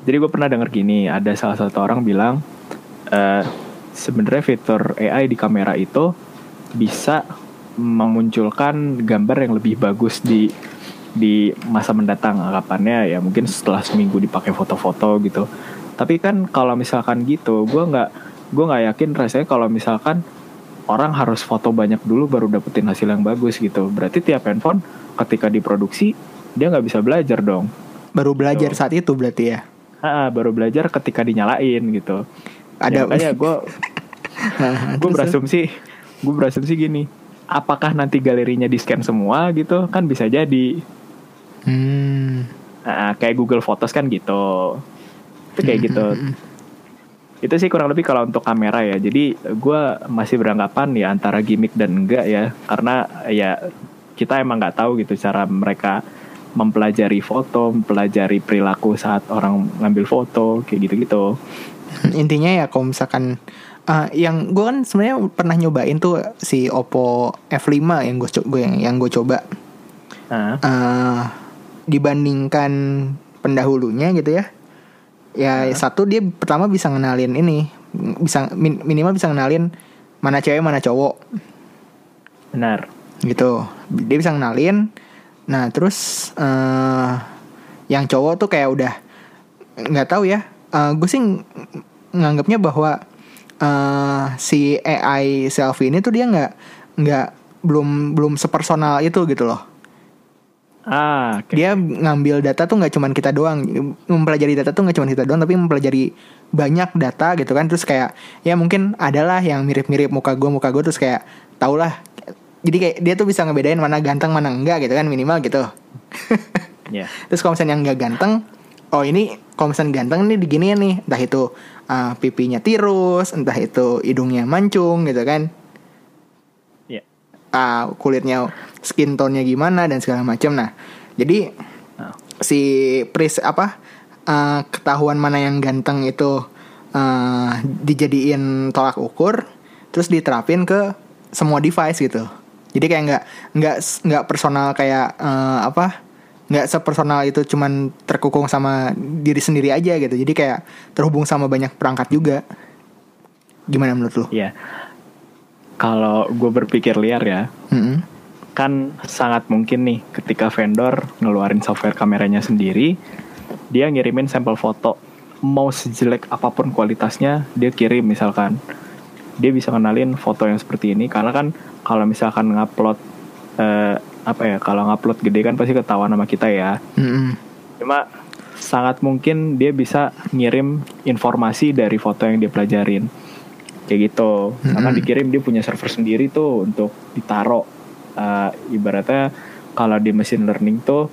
Jadi gue pernah denger gini, ada salah satu orang bilang eh sebenarnya fitur AI di kamera itu bisa memunculkan gambar yang lebih bagus di di masa mendatang anggapannya ya mungkin setelah seminggu dipakai foto-foto gitu. Tapi kan kalau misalkan gitu, gue nggak gue nggak yakin rasanya kalau misalkan orang harus foto banyak dulu baru dapetin hasil yang bagus gitu. Berarti tiap handphone ketika diproduksi dia nggak bisa belajar dong. baru belajar Tuh. saat itu berarti ya Ah, baru belajar ketika dinyalain gitu. Ada- ya, makanya gue gue berasumsi gue berasumsi gini. Apakah nanti galerinya di scan semua gitu? Kan bisa jadi. Hmm. Ah, kayak Google Photos kan gitu. Itu kayak gitu. Itu sih kurang lebih kalau untuk kamera ya. Jadi gue masih beranggapan ya antara gimmick dan enggak ya. Karena ya kita emang nggak tahu gitu cara mereka mempelajari foto, mempelajari perilaku saat orang ngambil foto, kayak gitu-gitu. intinya ya kalau misalkan Uh, yang gue kan sebenarnya pernah nyobain tuh si Oppo F5 yang gue yang, yang gue coba Ah. uh, dibandingkan pendahulunya gitu ya. Ya satu dia pertama bisa ngenalin ini bisa min- minimal bisa ngenalin mana cewek mana cowok. Benar. Gitu. Dia bisa ngenalin. Nah terus eh yang cowok tuh kayak udah nggak tahu ya. Eh gue sih ng- nganggapnya bahwa eh si AI selfie ini tuh dia nggak nggak belum belum sepersonal itu gitu loh ah oke. dia ngambil data tuh nggak cuman kita doang. Mempelajari data tuh nggak cuman kita doang tapi mempelajari banyak data gitu kan. Terus kayak ya mungkin adalah yang mirip-mirip muka gue muka gue terus kayak tau lah jadi kayak dia tuh bisa ngebedain mana ganteng mana enggak gitu kan minimal gitu. Ya terus kalau misalnya yang nggak ganteng oh ini kalau misalnya ganteng nih diginiin nih. Entah itu uh, pipinya tirus entah itu hidungnya mancung gitu kan uh, kulitnya skin tone-nya gimana dan segala macam. Nah, jadi Ah. si pris apa uh, ketahuan mana yang ganteng itu uh, dijadiin tolak ukur, terus diterapin ke semua device gitu. Jadi kayak nggak nggak nggak personal kayak uh, apa nggak sepersonal itu cuman terkukung sama diri sendiri aja gitu. Jadi kayak terhubung sama banyak perangkat juga. Gimana menurut lu? ya kalau gue berpikir liar ya Mm-mm. kan sangat mungkin nih ketika vendor ngeluarin software kameranya sendiri dia ngirimin sampel foto mau sejelek apa pun kualitasnya dia kirim misalkan dia bisa kenalin foto yang seperti ini karena kan kalau misalkan ngupload eh, apa ya kalau ngupload gede kan pasti ketahuan sama kita ya Mm-mm. cuma sangat mungkin dia bisa ngirim informasi dari foto yang dia pelajarin kayak gitu karena Mm-mm. dikirim dia punya server sendiri tuh untuk ditaro Eh, ibaratnya kalau di machine learning tuh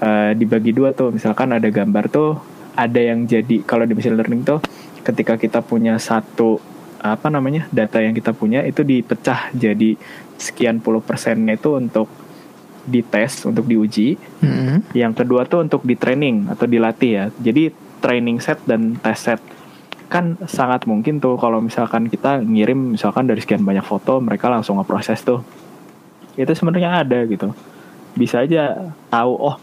eh, dibagi dua tuh misalkan ada gambar tuh ada yang jadi kalau di machine learning tuh ketika kita punya satu apa namanya data yang kita punya itu dipecah jadi sekian puluh persennya itu untuk dites untuk diuji Mm-mm. yang kedua tuh untuk di training atau dilatih ya. Jadi training set dan test set kan sangat mungkin tuh kalau misalkan kita ngirim misalkan dari sekian banyak foto mereka langsung ngeproses tuh. Itu sebenarnya ada gitu. Bisa aja tahu oh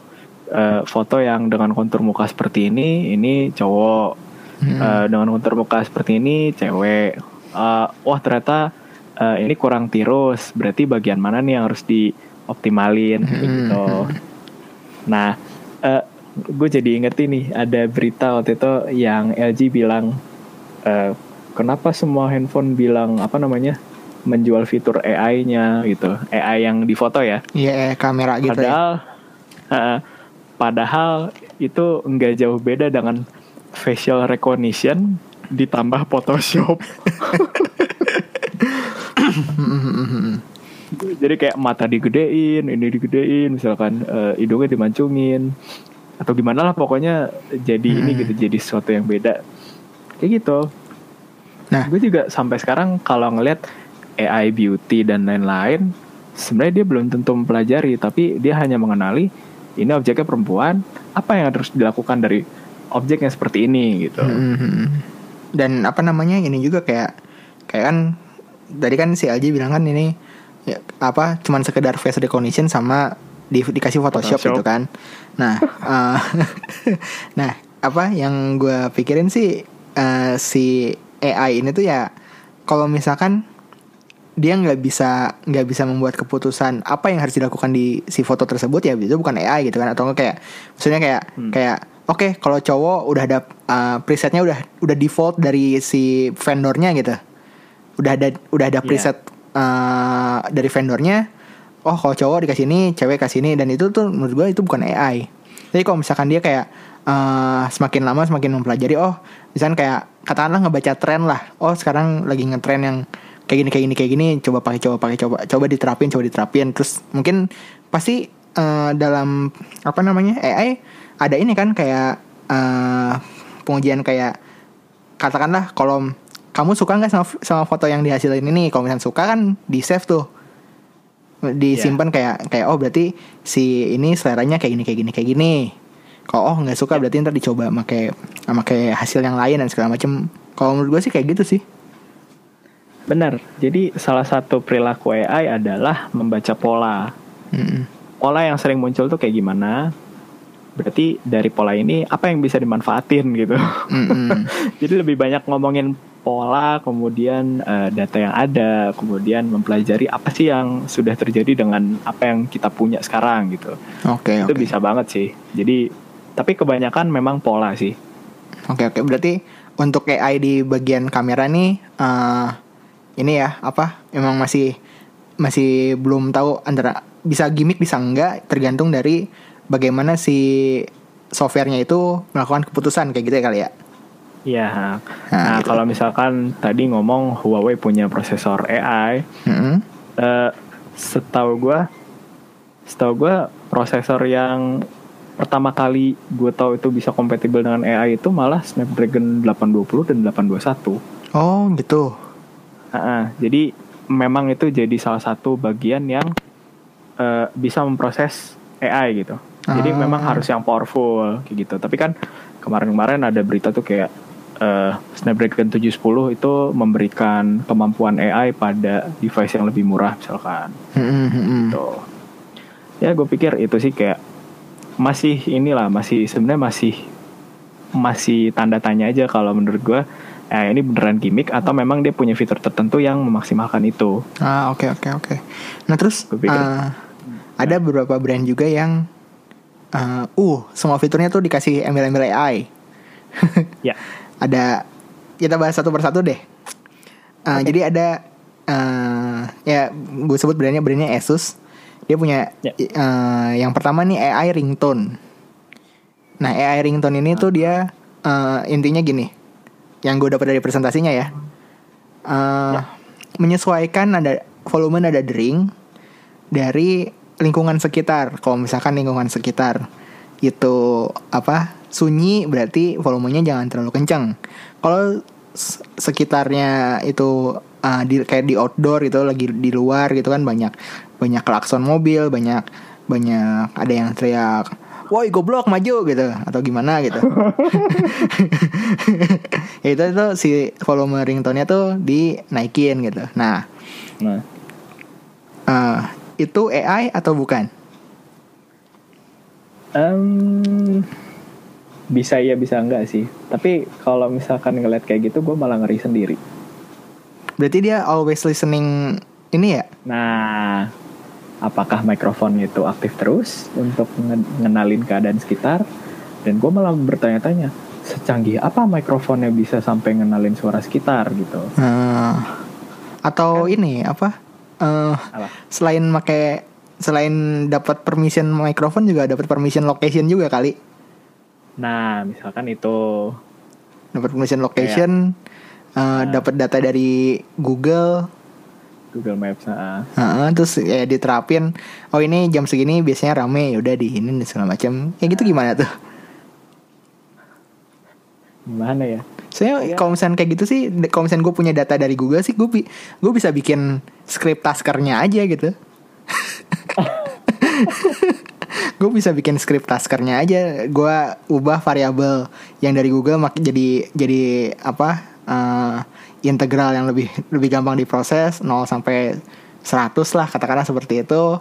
eh, foto yang dengan kontur muka seperti ini ini cowok Mm-mm. Eh, dengan kontur muka seperti ini cewek. Eh, wah ternyata ini kurang tirus. Berarti bagian mana nih yang harus dioptimalin Hmm. gitu. Nah, gue jadi inget ini ada berita waktu itu yang LG bilang eh, kenapa semua handphone bilang apa namanya menjual fitur AI-nya gitu, AI yang di foto ya. Iya, eh, kamera gitu ya. Padahal, eh, padahal itu nggak jauh beda dengan facial recognition ditambah Photoshop. Jadi kayak mata digedein, ini digedein, misalkan eh, hidungnya dimancungin, atau gimana lah pokoknya jadi ini Hmm. gitu, jadi sesuatu yang beda. Kayak gitu. Nah. gue juga sampai sekarang kalau ngelihat AI beauty dan lain-lain, sebenarnya dia belum tentu mempelajari, tapi dia hanya mengenali ini objeknya perempuan, apa yang harus dilakukan dari objek yang seperti ini gitu. Mhm. Dan apa namanya ini juga kayak kayak kan tadi kan si LG bilang kan ini ya, apa cuman sekedar face recognition sama di, dikasih Photoshop, Photoshop. gitu kan. Nah, eh, nah apa yang gue pikirin sih eh, si AI ini tuh ya kalau misalkan dia nggak bisa nggak bisa membuat keputusan apa yang harus dilakukan di si foto tersebut ya itu bukan AI gitu kan atau enggak kayak maksudnya kayak Hmm. kayak oke kalau cowok udah ada uh, presetnya udah udah default dari si vendornya gitu udah ada udah ada Iya. preset uh, dari vendornya oh kalau cowok dikasih ini cewek kasih ini dan itu tuh menurut gue itu bukan AI jadi kalau misalkan dia kayak uh, semakin lama semakin mempelajari oh misalkan kayak katakanlah ngebaca tren lah. Oh sekarang lagi ngetren yang kayak gini kayak gini kayak gini coba pakai coba pakai coba coba diterapin coba diterapin. Terus mungkin pasti uh, dalam apa namanya AI ada ini kan kayak uh, pengujian kayak katakanlah kalau kamu suka nggak sama, sama foto yang dihasilin ini? Kalau misalnya suka kan di save tuh disimpan kayak kayak oh berarti si ini seleranya kayak gini kayak gini kayak gini kalau oh nggak suka berarti ntar dicoba pakai pakai hasil yang lain dan segala macam kalau menurut gue sih kayak gitu sih Benar. Jadi salah satu perilaku AI adalah membaca pola. Mm-mm. Pola yang sering muncul tuh kayak gimana? Berarti dari pola ini apa yang bisa dimanfaatin gitu. Mm-mm. Jadi lebih banyak ngomongin pola, kemudian eh, data yang ada, kemudian mempelajari apa sih yang sudah terjadi dengan apa yang kita punya sekarang gitu. Oke Itu oke. bisa banget sih. Jadi tapi kebanyakan memang pola sih. Oke oke. Berarti untuk AI di bagian kamera nih eh ini ya apa? Emang masih masih belum tahu antara bisa gimmick bisa enggak tergantung dari bagaimana si softwarenya itu melakukan keputusan kayak gitu ya kali ya. Iya. Nah, Nah, gitu. kalau misalkan tadi ngomong Huawei punya prosesor AI, Mm-mm. eh setahu gua setahu gua prosesor yang pertama kali gue tahu itu bisa kompatibel dengan AI itu malah Snapdragon 820 dan 821. Oh gitu. Ah, jadi memang itu jadi salah satu bagian yang eh, bisa memproses AI gitu. Jadi Ah. memang harus yang powerful kayak gitu. Tapi kan kemarin-kemarin ada berita tuh kayak eh, Snapdragon 710 itu memberikan kemampuan AI pada device yang lebih murah misalkan. Mm-mm, mm-mm. Tuh. Ya gue pikir itu sih kayak masih inilah masih sebenarnya masih masih tanda tanya aja kalau menurut gue eh, ini beneran gimmick atau memang dia punya fitur tertentu yang memaksimalkan itu. Ah oke oke oke. Nah terus pikir- eh, ada beberapa brand juga yang eh, uh semua fiturnya tuh dikasih embel-embel AI. Ya. ada kita bahas satu persatu deh. Eh, Jadi ada eh, ya gue sebut brandnya brandnya Asus. Dia punya Ya. eh, yang pertama nih AI ringtone. Nah AI ringtone ini tuh dia eh, intinya gini. Yang gue dapat dari presentasinya ya. Eh, Menyesuaikan ada volume nada dering dari lingkungan sekitar. Kalau misalkan lingkungan sekitar itu apa sunyi berarti volumenya jangan terlalu kencang. Kalau sekitarnya itu uh, di kayak di outdoor itu lagi di luar gitu kan banyak banyak klakson mobil, banyak banyak ada yang teriak woi goblok maju gitu atau gimana gitu ya itu tuh si volume ringtone-nya tuh dinaikin gitu nah Nah, eh, itu AI atau bukan em, bisa iya bisa enggak sih. Tapi kalau misalkan ngeliat kayak gitu gue malah ngeri sendiri. Berarti dia always listening ini ya? Nah, apakah mikrofon itu aktif terus untuk nge- ngenalin keadaan sekitar? Dan gue malah bertanya-tanya, secanggih apa mikrofonnya bisa sampai ngenalin suara sekitar? gitu? Eh, atau ini apa? Eh Apa? selain make selain dapat permission mikrofon juga dapat permission location juga kali. Nah, misalkan itu. Dapat permission location eh, dapat data dari Google. Google Maps, ah. Heeh, terus ya diterapin oh ini jam segini biasanya rame ya udah di ini dan segala macam ya gitu gimana tuh? Gimana ya? saya Iya. kalau misalnya kayak gitu sih kalau misalnya gue punya data dari Google sih gue gue bisa bikin script taskernya aja gitu. Gue bisa bikin script taskernya aja. Gue ubah variabel yang dari Google mak jadi jadi apa eh, integral yang lebih lebih gampang diproses 0 sampai 100 lah katakanlah seperti itu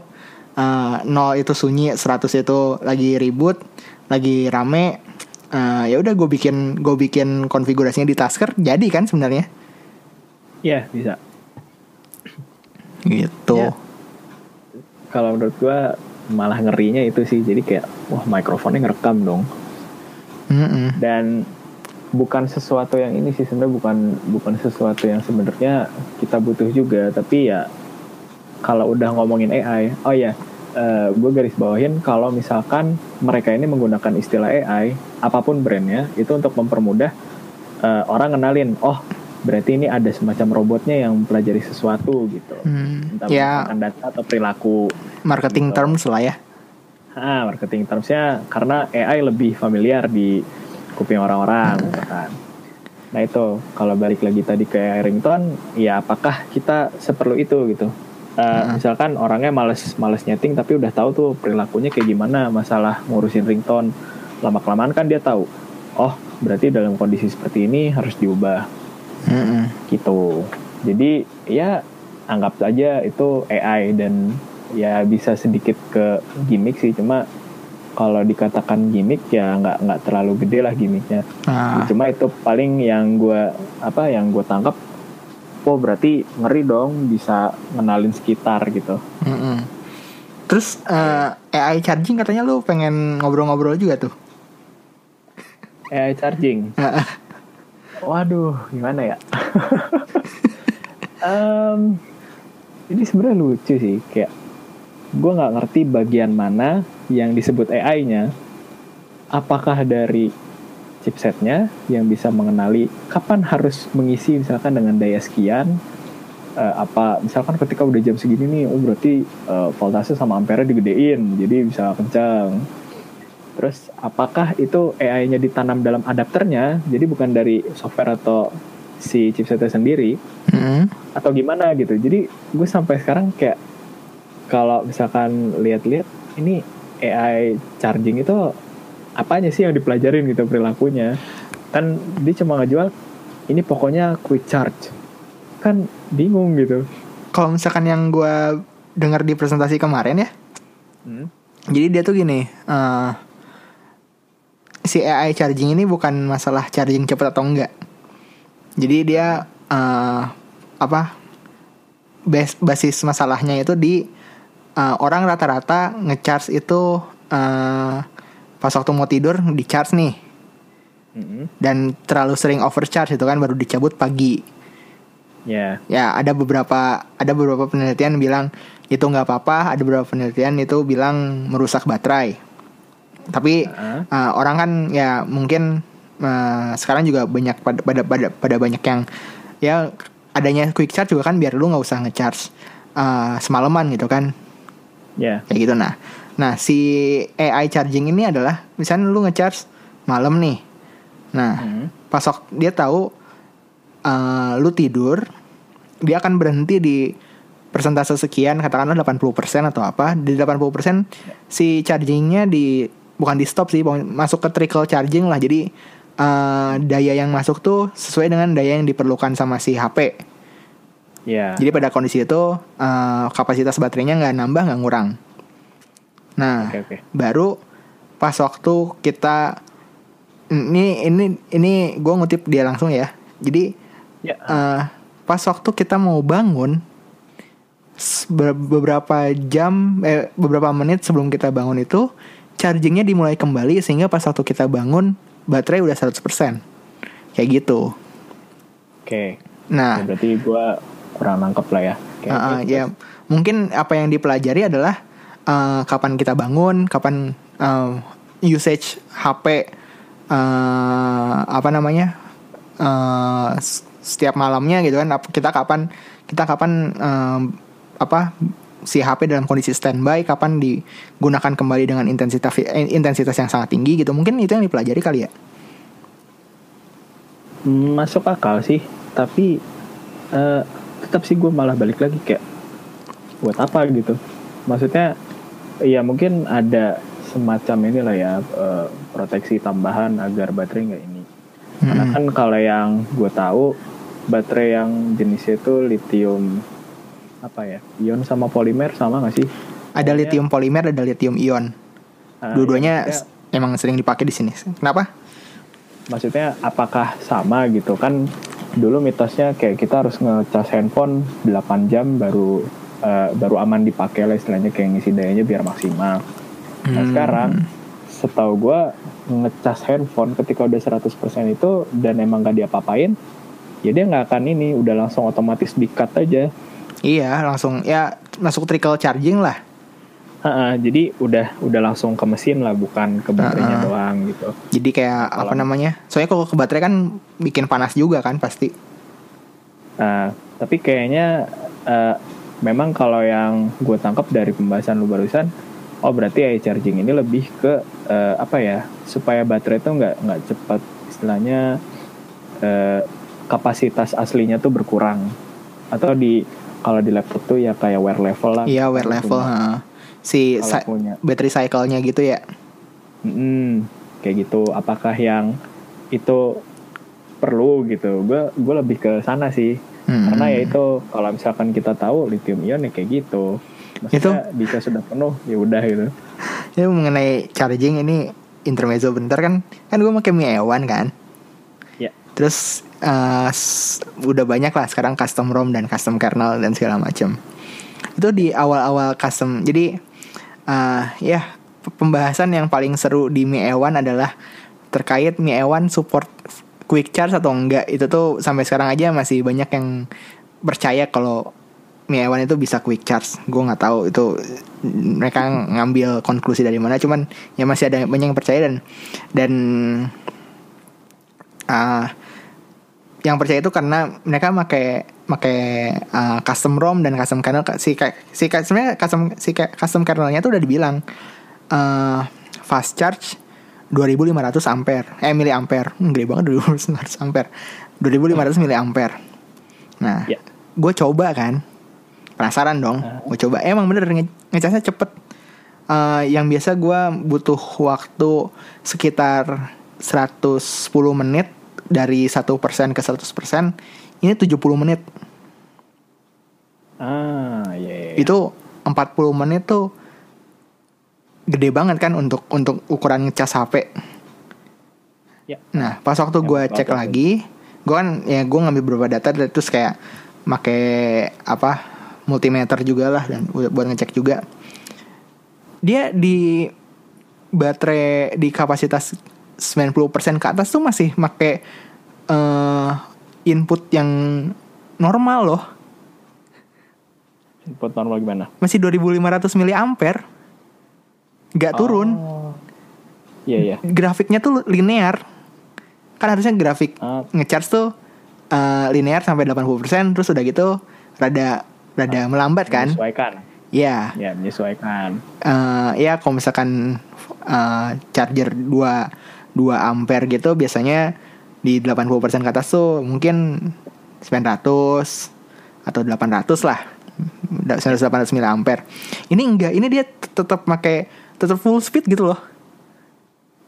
Eh, 0 itu sunyi 100 itu lagi ribut lagi rame Eh, ya udah gue bikin gue bikin konfigurasinya di Tasker jadi kan sebenarnya Iya, bisa. gitu Ya. Kalau menurut gue malah ngerinya itu sih. Jadi kayak, wah mikrofonnya ngerekam dong. Mm-mm. dan bukan sesuatu yang ini sih sebenarnya bukan bukan sesuatu yang sebenarnya kita butuh juga. Tapi ya kalau udah ngomongin AI oh ya gue garis bawahin kalau misalkan mereka ini menggunakan istilah AI apa pun brandnya itu untuk mempermudah eh, orang kenalin oh berarti ini ada semacam robotnya yang mempelajari sesuatu gitu. Hmm, entah ya. menggunakan data atau perilaku marketing Gitu. terms lah ya. Ah, marketing termsnya karena AI lebih familiar di kuping orang-orang, misalkan. Nah itu kalau balik lagi tadi ke AI ringtone, ya apakah kita seperlu itu gitu? Eh, Misalkan orangnya males males nyeting tapi udah tahu tuh perilakunya kayak gimana masalah ngurusin ringtone. Lama kelamaan kan dia tahu. Oh berarti dalam kondisi seperti ini harus diubah Mm-mm. gitu. jadi ya anggap saja itu AI dan ya bisa sedikit ke gimmick sih cuma kalau dikatakan gimmick ya nggak nggak terlalu gede lah gimmicknya. Nah, cuma itu paling yang gue apa yang gue tangkap oh berarti ngeri dong bisa ngenalin sekitar gitu. Mm-mm. Terus eh, AI charging katanya lu pengen ngobrol-ngobrol juga tuh. AI charging? Waduh gimana ya? Em, ini sebenarnya lucu sih kayak gue nggak ngerti bagian mana yang disebut AI-nya apakah dari chipsetnya yang bisa mengenali kapan harus mengisi misalkan dengan daya sekian Eh, apa misalkan ketika udah jam segini nih oh berarti eh, voltase sama ampere digedein jadi bisa kencang terus apakah itu AI-nya ditanam dalam adapternya jadi bukan dari software atau si chipsetnya sendiri Mm. atau gimana gitu jadi gue sampai sekarang kayak kalau misalkan lihat-lihat ini AI charging itu apanya sih yang dipelajarin gitu perilakunya? Kan dia cuma ngejual ini pokoknya quick charge. Kan bingung gitu. Kalau misalkan yang gue dengar di presentasi kemarin ya, jadi dia tuh gini, eh, si AI charging ini bukan masalah charging cepat atau enggak. Jadi dia eh, apa bas basis masalahnya itu di eh, orang rata-rata ngecharge itu eh, pas waktu mau tidur di charge nih dan terlalu sering overcharge itu kan baru dicabut pagi. ya Ya ada beberapa ada beberapa penelitian bilang itu nggak apa-apa, ada beberapa penelitian itu bilang merusak baterai. Tapi Heeh. uh, orang kan ya mungkin uh, sekarang juga banyak pada, pada pada pada banyak yang ya adanya quick charge juga kan biar lu nggak usah ngecharge uh, semalaman gitu kan ya. Kayak gitu. Nah nah si AI charging ini adalah misalnya lu ngecharge malam nih. Nah Hmm. pas wak- dia tahu uh, lu tidur dia akan berhenti di persentase sekian katakanlah 80% atau apa. Di 80% si chargingnya di bukan di stop sih masuk ke trickle charging lah. Jadi uh, daya yang masuk tuh sesuai dengan daya yang diperlukan sama si HP ya jadi pada kondisi itu uh, kapasitas baterainya nggak nambah nggak ngurang. Nah oke oke. baru pas waktu kita ini ini ini gue ngutip dia langsung ya. Jadi ya. eh, pas waktu kita mau bangun beberapa jam eh, beberapa menit sebelum kita bangun itu chargingnya dimulai kembali sehingga pas waktu kita bangun baterai udah 100% kayak gitu. Oke. Nah. Ya, berarti gue kurang nangkep lah ya Kayak Uh, uh, gitu. ya mungkin apa yang dipelajari adalah uh, kapan kita bangun, kapan uh, usage HP uh, apa namanya uh, setiap malamnya gitu kan. Kita kapan kita kapan um, apa si HP dalam kondisi standby, kapan digunakan kembali dengan intensitas eh, intensitas yang sangat tinggi gitu. Mungkin itu yang dipelajari kali ya. masuk akal sih tapi eh, tetap sih gue malah balik lagi kayak buat apa gitu maksudnya ya mungkin ada semacam inilah ya eh, proteksi tambahan agar baterai nggak ini karena Mm-mm. kan kalau yang gue tahu baterai yang jenisnya itu lithium apa ya ion sama polimer sama nggak sih Ada Pokoknya, lithium polimer, ada lithium ion. ah, Dua-duanya ya, emang sering dipakai di sini. Kenapa? Maksudnya apakah sama gitu kan dulu mitosnya kayak kita harus ngecas handphone 8 jam baru eh, baru aman dipakai lah istilahnya kayak ngisi dayanya biar maksimal nah Hmm. sekarang setahu gue ngecas handphone ketika udah 100% itu dan emang gak diapa-apain ya dia nggak akan ini udah langsung otomatis di cut aja Iya, langsung ya masuk trickle charging lah. Ha-ha, jadi udah udah langsung ke mesin lah bukan ke baterainya Ha-ha. doang gitu Jadi kayak apa namanya? Soalnya kalau ke baterai kan bikin panas juga kan pasti. Nah, tapi kayaknya eh, memang kalau yang gue tangkap dari pembahasan lu barusan, oh berarti AI charging ini lebih ke eh, apa ya? Supaya baterai itu nggak nggak cepat istilahnya eh, kapasitas aslinya tuh berkurang atau di kalau di laptop tuh ya kayak wear level lah. Iya, wear level. ha. Si punya, battery cycle-nya gitu ya. Mm, kayak gitu. Apakah yang itu perlu gitu? Gue gue lebih ke sana sih. Hmm. Karena ya itu kalau misalkan kita tahu lithium ion ya kayak gitu. Maksudnya bisa sudah penuh ya udah gitu. Ini mengenai charging ini intermezzo bentar kan kan gue pakai Mi E1 kan Ya. terus s- udah banyak lah sekarang custom ROM dan custom kernel dan segala macam itu di awal-awal custom jadi eh, ya pembahasan yang paling seru di Mi E1 adalah terkait Mi E1 support quick charge atau enggak. Itu tuh sampai sekarang aja masih banyak yang percaya kalau Mi E1 itu bisa quick charge. Gue nggak tahu itu mereka ngambil konklusi dari mana. Cuman ya masih ada banyak yang percaya dan dan ah, yang percaya itu karena mereka pakai pakai ah, custom ROM dan custom kernel si si sebenarnya custom si custom kernelnya tuh udah dibilang ah, fast charge 2500 ampere. Eh miliampere. Hmm, gede banget 2500 ampere. 2500 miliampere. Nah Ya. gue coba kan. Penasaran dong. Gue coba. Emang bener nge ngecasnya cepet. Eh, yang biasa gue butuh waktu sekitar 110 menit dari 1% ke 100% ini 70 menit Ah, iya. iya. itu 40 menit tuh gede banget kan untuk untuk ukuran ngecas HP Ya. Nah, pas waktu Yang gue cek lagi, gue kan ya gue ngambil beberapa data dan terus kayak make apa multimeter juga lah dan buat ngecek juga. Dia di baterai di kapasitas 90% ke atas tuh masih make eh, input yang normal loh. Input normal gimana? Masih 2500 miliampere. Gak turun. Oh. Iya, iya. Grafiknya tuh linear. Kan harusnya grafik Ah, ngecharge tuh eh, linear sampai 80% terus udah gitu rada rada melambat kan? menyesuaikan. Ya. Ya, menyesuaikan. eh, ya kalau misalkan eh, charger 2 2 ampere gitu biasanya di 80% ke atas tuh mungkin 900 atau 800 lah. 900 800 mili ampere. Ini enggak, ini dia tetap pakai tetap full speed gitu loh.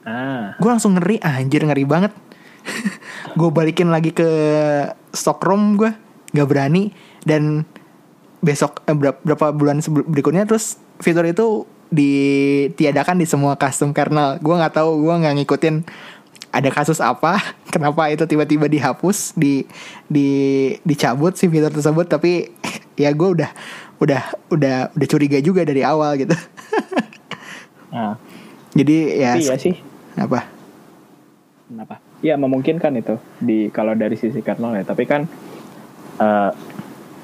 Ah, gue langsung ngeri anjir ngeri banget gue balikin lagi ke stock ROM gue nggak berani dan besok eh, berapa, bulan berikutnya terus fitur itu ditiadakan di semua custom kernel gue nggak tahu gue nggak ngikutin ada kasus apa kenapa itu tiba-tiba dihapus di di dicabut si fitur tersebut tapi ya gue udah udah udah udah curiga juga dari awal gitu nah, jadi ya tapi ya sih. apa Kenapa? Ya memungkinkan itu di kalau dari sisi kernel ya. Tapi kan eh,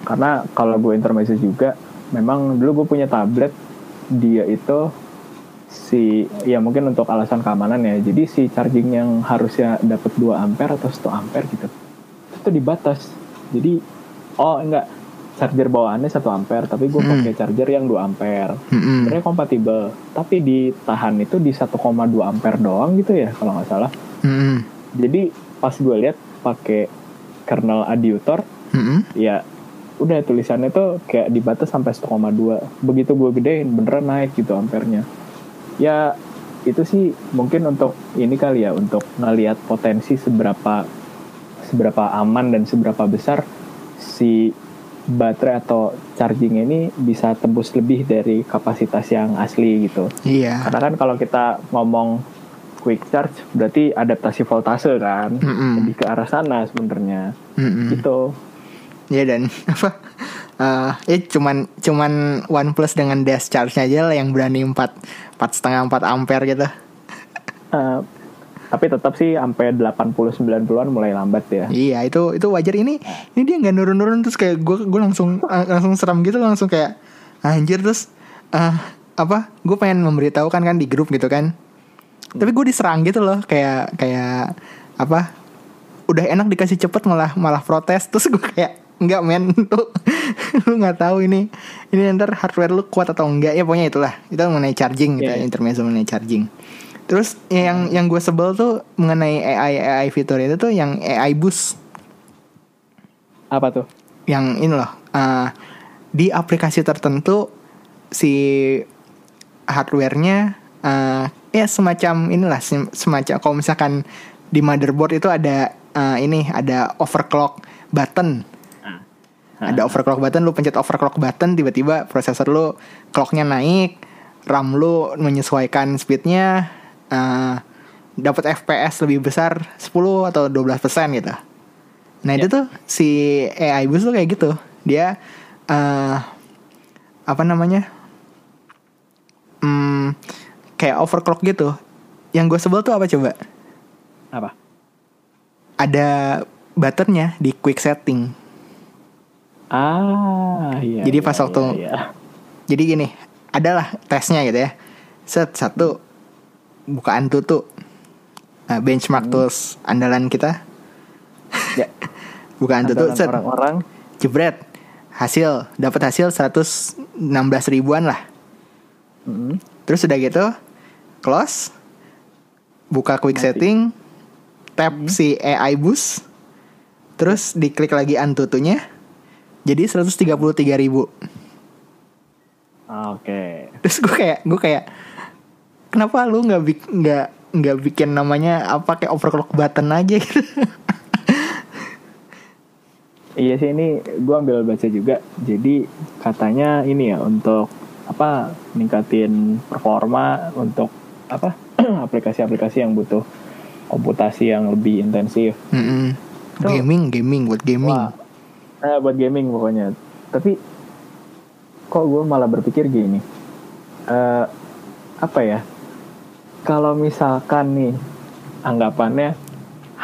karena kalau gue intermezzo juga, memang dulu gue punya tablet dia itu si ya mungkin untuk alasan keamanan ya. Jadi si charging yang harusnya dapat 2 ampere atau 1 ampere gitu, itu dibatas. Jadi oh enggak charger bawaannya 1 ampere, tapi gue Hmm. pakai charger yang 2 ampere. Mm-mm. Sebenarnya kompatibel, tapi ditahan itu di 1,2 ampere doang gitu ya kalau nggak salah. Mm-mm. Jadi pas gue lihat pakai kernel Adiutor, Mm-mm. ya udah tulisannya tuh kayak dibatas sampai 1,2. Begitu gue gedein beneran naik gitu ampernya. Ya itu sih mungkin untuk ini kali ya untuk ngelihat potensi seberapa seberapa aman dan seberapa besar si baterai atau charging ini bisa tembus lebih dari kapasitas yang asli gitu. Iya. Karena kan kalau kita ngomong quick charge berarti adaptasi voltase kan, Mm-mm. lebih ke arah sana sebenarnya. Mm-mm. Gitu. Ya dan apa? eh ya cuman cuman OnePlus dengan dash charge-nya aja lah yang berani 4 empat setengah 4 ampere gitu. Eh, tapi tetap sih sampai 80 90-an mulai lambat ya. Iya itu itu wajar ini ini dia nggak nurun-nurun terus kayak gue gue langsung eh, langsung seram gitu langsung kayak anjir terus eh apa gue pengen memberitahukan kan di grup gitu kan tapi gue diserang gitu loh kayak kayak apa udah enak dikasih cepet malah malah protes terus gue kayak enggak men. Lu lu nggak tahu ini. Ini ntar hardware lu kuat atau enggak ya pokoknya itulah. Itu mengenai charging gitu Iya, ya, iya. intermezzo mengenai charging. Terus yang yang gue sebel tuh mengenai AI AI fitur itu tuh yang AI boost. Apa tuh? yang ini loh eh, di aplikasi tertentu si hardwarenya eh, ya semacam inilah sem- semacam kalau misalkan di motherboard itu ada eh, ini ada overclock button Ada overclock button, lu pencet overclock button, tiba-tiba prosesor lu clocknya naik, RAM lu menyesuaikan speednya, uh, dapat FPS lebih besar 10 atau 12 persen gitu. Nah itu Ya. tuh si AI boost tuh kayak gitu. Dia uh, apa namanya? Hmm, kayak overclock gitu. Yang gue sebel tuh apa coba? Apa? Ada buttonnya di quick setting. Ah, iya. Jadi iya, pas waktu- iya, iya. Jadi gini, adalah tesnya gitu ya. Set satu bukaan tutup. Nah, benchmark tools andalan kita. Ya. Bukaan tutup set orang-orang jebret. Hasil dapat hasil 116 ribuan lah. Mm, Terus udah gitu close buka quick Mati. setting tap si AI boost terus diklik lagi antutunya jadi 133 ribu ah, Oke. terus gue kayak gue kayak kenapa lu nggak nggak nggak bikin namanya apa kayak overclock button aja gitu Iya sih ini gue ambil baca juga. Jadi katanya ini ya untuk apa ningkatin performa untuk apa aplikasi-aplikasi yang butuh komputasi yang lebih intensif. Mm-mm. Tuh. gaming gaming buat gaming Wah, eh, buat gaming pokoknya. Tapi kok gue malah berpikir gini, eh apa ya? Kalau misalkan nih anggapannya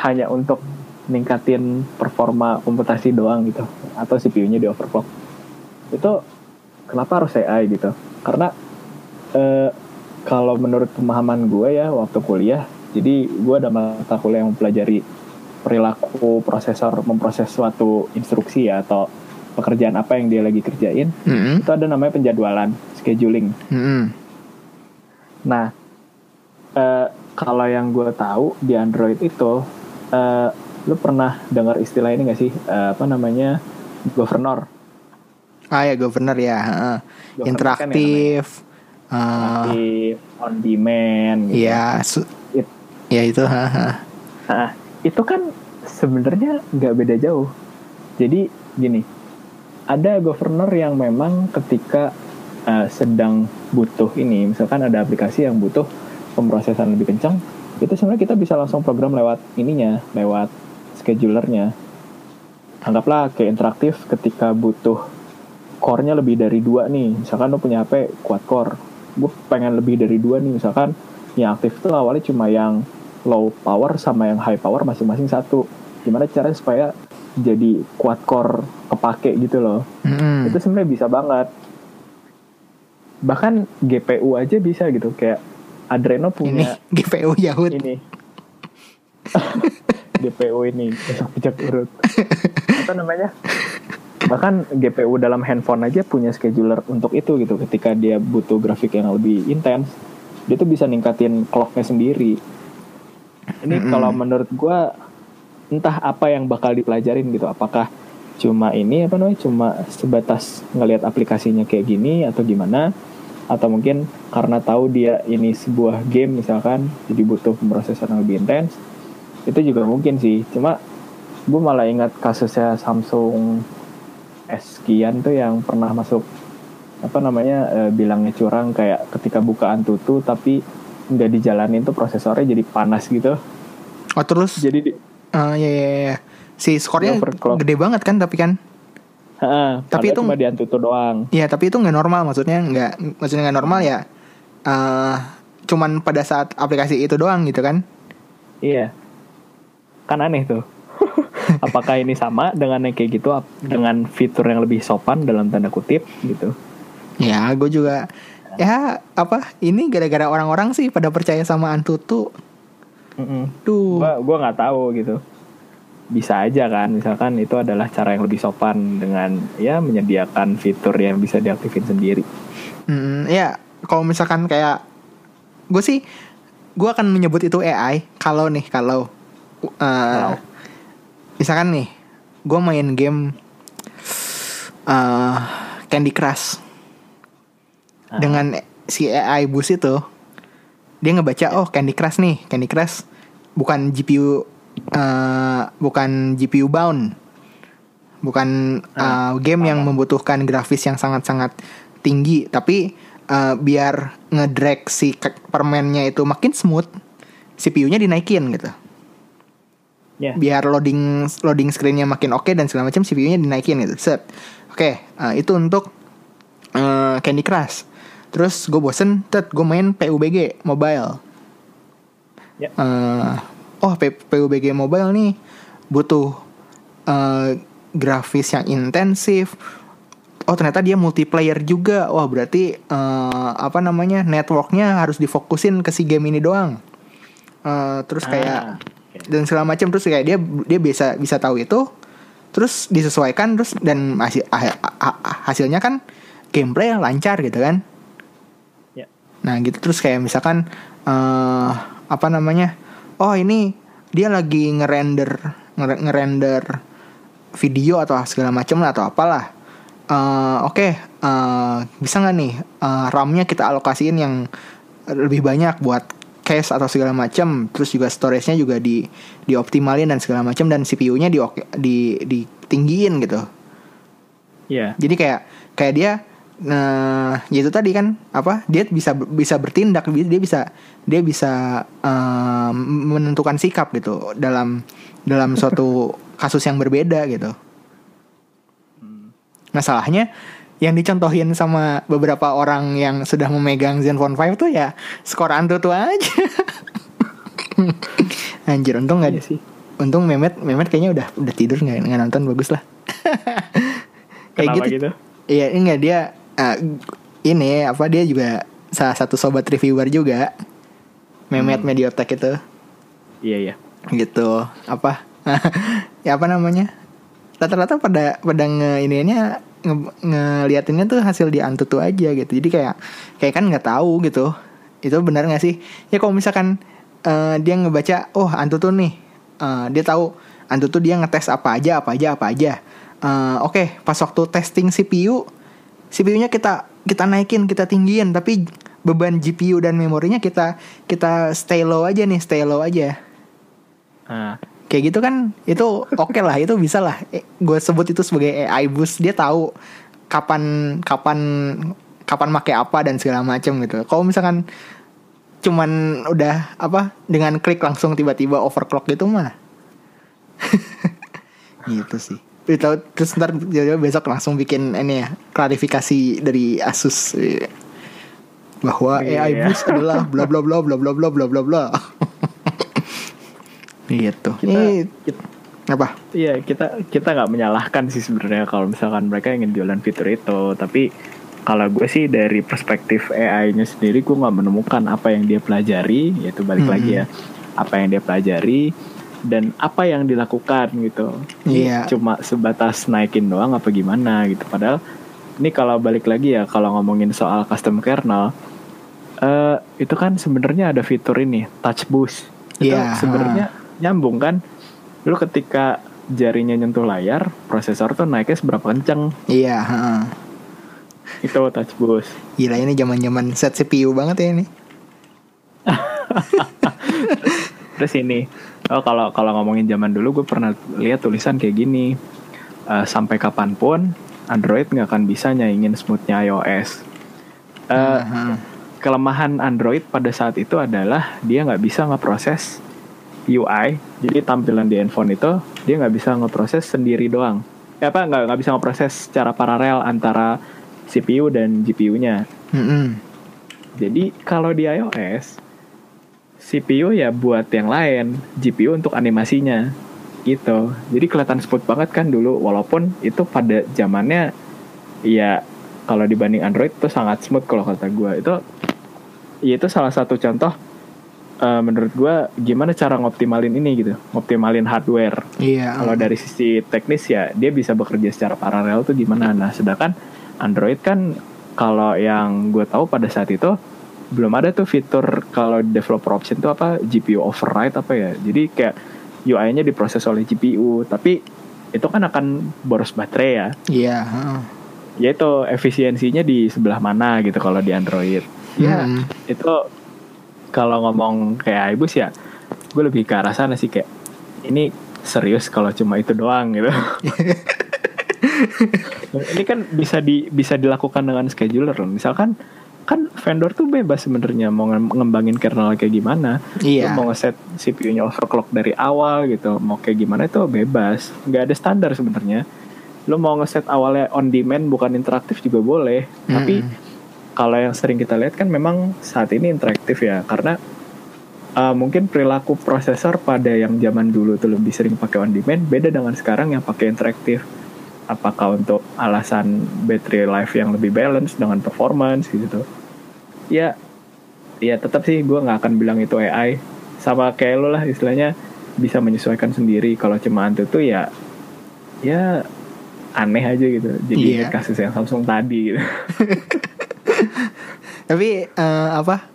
hanya untuk ningkatin performa komputasi doang gitu, atau CPU-nya di overclock, itu kenapa harus AI gitu? Karena eh, kalau menurut pemahaman gue ya waktu kuliah, jadi gue ada mata kuliah yang mempelajari perilaku prosesor memproses suatu instruksi ya atau pekerjaan apa yang dia lagi kerjain Mm-mm. itu ada namanya penjadwalan scheduling Mm-mm. nah eh, kalau yang gue tahu di Android itu eh, lu pernah dengar istilah ini gak sih Eh, apa namanya governor ah ya governor ya heeh. Governor kan interaktif eh, di on demand gitu. ya It- ya itu heeh. Nah, itu kan sebenarnya nggak beda jauh. Jadi gini, ada governor yang memang ketika eh, sedang butuh ini, misalkan ada aplikasi yang butuh pemrosesan lebih kencang, itu sebenarnya kita bisa langsung program lewat ininya, lewat schedulernya. Anggaplah kayak interaktif ketika butuh core-nya lebih dari dua nih, misalkan lo punya HP quad core, gue pengen lebih dari dua nih, misalkan yang aktif itu awalnya cuma yang low power sama yang high power masing-masing satu. Gimana caranya supaya jadi quad core kepake gitu loh. Mm-mm. Itu sebenarnya bisa banget. Bahkan GPU aja bisa gitu kayak Adreno ini punya GPU Yahoo ini. GPU ini besok pijak urut. Apa namanya? Bahkan GPU dalam handphone aja punya scheduler untuk itu gitu. Ketika dia butuh grafik yang lebih intens, dia tuh bisa ningkatin clocknya sendiri. Ini Mm-mm. kalau menurut gua entah apa yang bakal dipelajarin gitu. Apakah cuma ini apa namanya? Cuma sebatas ngelihat aplikasinya kayak gini atau gimana? Atau mungkin karena tahu dia ini sebuah game misalkan, jadi butuh pemrosesan yang lebih intens. Itu juga mungkin sih. Cuma gue malah ingat kasusnya Samsung S sekian tuh yang pernah masuk apa namanya eh, bilangnya curang kayak ketika bukaan tutu tapi nggak dijalanin tuh prosesornya jadi panas gitu. Oh terus? Jadi di, eh, ya, ya, ya. si skornya gede banget kan tapi kan? Ha, Tapi itu- cuma di antutu doang. Ya tapi itu nggak normal maksudnya nggak maksudnya nggak normal ya eh cuman pada saat aplikasi itu doang gitu kan? Iya. Kan aneh tuh. Apakah ini sama dengan yang kayak gitu dengan fitur yang lebih sopan dalam tanda kutip gitu. Ya gue juga ya apa? Ini gara-gara orang-orang sih pada percaya sama Antutu. Mm-mm. tuh gua gua nggak tahu gitu. Bisa aja kan misalkan itu adalah cara yang lebih sopan dengan ya menyediakan fitur yang bisa diaktifin sendiri. Mm, ya kalau misalkan kayak gue sih gue akan menyebut itu AI kalau nih kalau uh, Kalau. misalkan nih gue main game uh, Candy Crush Ah. dengan si AI boost itu dia ngebaca oh Candy Crush nih Candy Crush bukan GPU uh, bukan GPU bound bukan uh, game yang membutuhkan grafis yang sangat-sangat tinggi, tapi uh, biar ngedrag si permennya itu makin smooth, CPU-nya dinaikin gitu. Ya. Biar loading loading screen-nya makin oke dan segala macam CPU-nya dinaikin gitu. Set. Oke, uh, itu untuk uh, Candy Crush. Terus gue bosen, tet gue main PUBG mobile. Ya. Eh, oh P- PUBG mobile nih butuh eh, grafis yang intensif. Oh ternyata dia multiplayer juga. Wah berarti eh, apa namanya networknya harus difokusin ke si game ini doang. Eh, terus kayak Ah, oke. dan segala macam terus kayak dia dia bisa bisa tahu itu terus disesuaikan terus dan hasil ha- ha- hasilnya kan gameplay lancar gitu kan. Nah gitu. Terus kayak misalkan eh apa namanya? Oh ini dia lagi ngerender ngere- ngerender video atau segala macam lah atau apalah. Eh, oke eh, bisa nggak nih eh, RAM-nya kita alokasiin yang lebih banyak buat cache atau segala macam terus juga storage-nya juga di dioptimalin dan segala macam dan CPU-nya di di ditinggiin gitu. Iya. jadi kayak kayak dia nah ya itu tadi kan apa dia bisa bisa bertindak dia bisa dia bisa eh, menentukan sikap gitu dalam dalam suatu kasus yang berbeda gitu. Masalahnya yang dicontohin sama beberapa orang yang sudah memegang Zenfone 5 tuh ya skor antutu aja. Anjir untung nggak Iya sih. untung Mehmet Mehmet kayaknya udah udah tidur nggak nonton bagus lah. Kenapa gitu? Iya, enggak dia eh, ini apa dia juga salah satu sobat reviewer juga. Mehmet Hmm. Mediotek itu Iya iya. gitu. Apa? ya apa namanya? Rata-rata pada pada nge ininya nge, ngeliatinnya tuh hasil di Antutu aja gitu. Jadi kayak kayak kan nggak tahu gitu. Itu benar nggak sih? Ya kalau misalkan eh, dia ngebaca oh Antutu nih. eh, dia tahu Antutu dia ngetes apa aja, apa aja, apa aja. Eh, Oke, pas waktu testing CPU, CPU-nya kita kita naikin, kita tinggiin, tapi beban GPU dan memorinya kita kita stay low aja nih, stay low aja. Ah, kayak gitu kan itu oke lah itu bisa lah. Gue sebut itu sebagai AI boost. Dia tahu kapan kapan kapan make apa dan segala macam gitu. Kalau misalkan cuman udah apa dengan klik langsung tiba-tiba overclock gitu mah. Gitu sih Tahu terus ntar jadi besok langsung bikin ini ya klarifikasi dari Asus Iya. bahwa Iya. AI boost adalah bla bla bla bla bla bla bla bla bla gitu kita, ini kita- apa Iya kita kita nggak menyalahkan sih sebenarnya kalau misalkan mereka ingin jualan fitur itu tapi kalau gue sih dari perspektif AI-nya sendiri gue nggak menemukan apa yang dia pelajari yaitu balik Mhm. lagi ya apa yang dia pelajari dan apa yang dilakukan gitu. Iya. cuma sebatas naikin doang apa gimana gitu. Padahal ini kalau balik lagi ya kalau ngomongin soal custom kernel eh itu kan sebenarnya ada fitur ini touch boost. Itu Iya, sebenarnya nyambung kan? Lu ketika jarinya nyentuh layar prosesor tuh naiknya seberapa kenceng. Iya, heeh. itu touch boost. Gila ini zaman-zaman set CPU banget ya ini. terus ini oh kalau kalau ngomongin zaman dulu gue pernah lihat tulisan kayak gini. Eh, sampai kapan pun Android nggak akan bisa nyaingin smoothnya iOS. Eh, Heeh. kelemahan Android pada saat itu adalah dia nggak bisa ngeproses UI jadi tampilan di handphone itu dia nggak bisa ngeproses sendiri doang. Ya apa nggak nggak bisa ngeproses secara paralel antara CPU dan GPU-nya Mm-mm. jadi kalau di iOS CPU ya buat yang lain GPU untuk animasinya gitu. Jadi kelihatan smooth banget kan dulu walaupun itu pada zamannya ya kalau dibanding Android itu sangat smooth kalau kata gue itu ya itu salah satu contoh eh, menurut gue gimana cara ngoptimalin ini gitu ngoptimalin hardware. Iya. kalau dari sisi teknis ya dia bisa bekerja secara paralel tuh gimana. Nah sedangkan Android kan kalau yang gue tahu pada saat itu belum ada tuh fitur kalau developer option tuh apa GPU override apa ya jadi kayak UI-nya diproses oleh GPU tapi itu kan akan boros baterai ya Iya, heeh. ya itu efisiensinya di sebelah mana gitu kalau di Android ya Mm. itu kalau ngomong kayak iBus ya gue lebih ke arah sana sih kayak ini serius kalau cuma itu doang gitu ini kan bisa di bisa dilakukan dengan scheduler loh. Misalkan kan vendor tuh bebas sebenarnya mau ngembangin kernel kayak gimana. Iya. Lu mau ngeset CPU-nya overclock dari awal gitu, mau kayak gimana itu bebas. nggak ada standar sebenarnya. Lu mau ngeset awalnya on demand bukan interaktif juga boleh. Tapi kalau yang sering kita lihat kan memang saat ini interaktif ya karena uh, mungkin perilaku prosesor pada yang zaman dulu tuh lebih sering pakai on demand beda dengan sekarang yang pakai interaktif apakah untuk alasan battery life yang lebih balance dengan performance gitu. Ya ya tetap sih gue nggak akan bilang itu AI sama kayak lo lah istilahnya bisa menyesuaikan sendiri. Kalau cuma itu tuh ya ya aneh aja gitu. Jadi yeah. kasus yang Samsung tadi gitu. Tapi uh, apa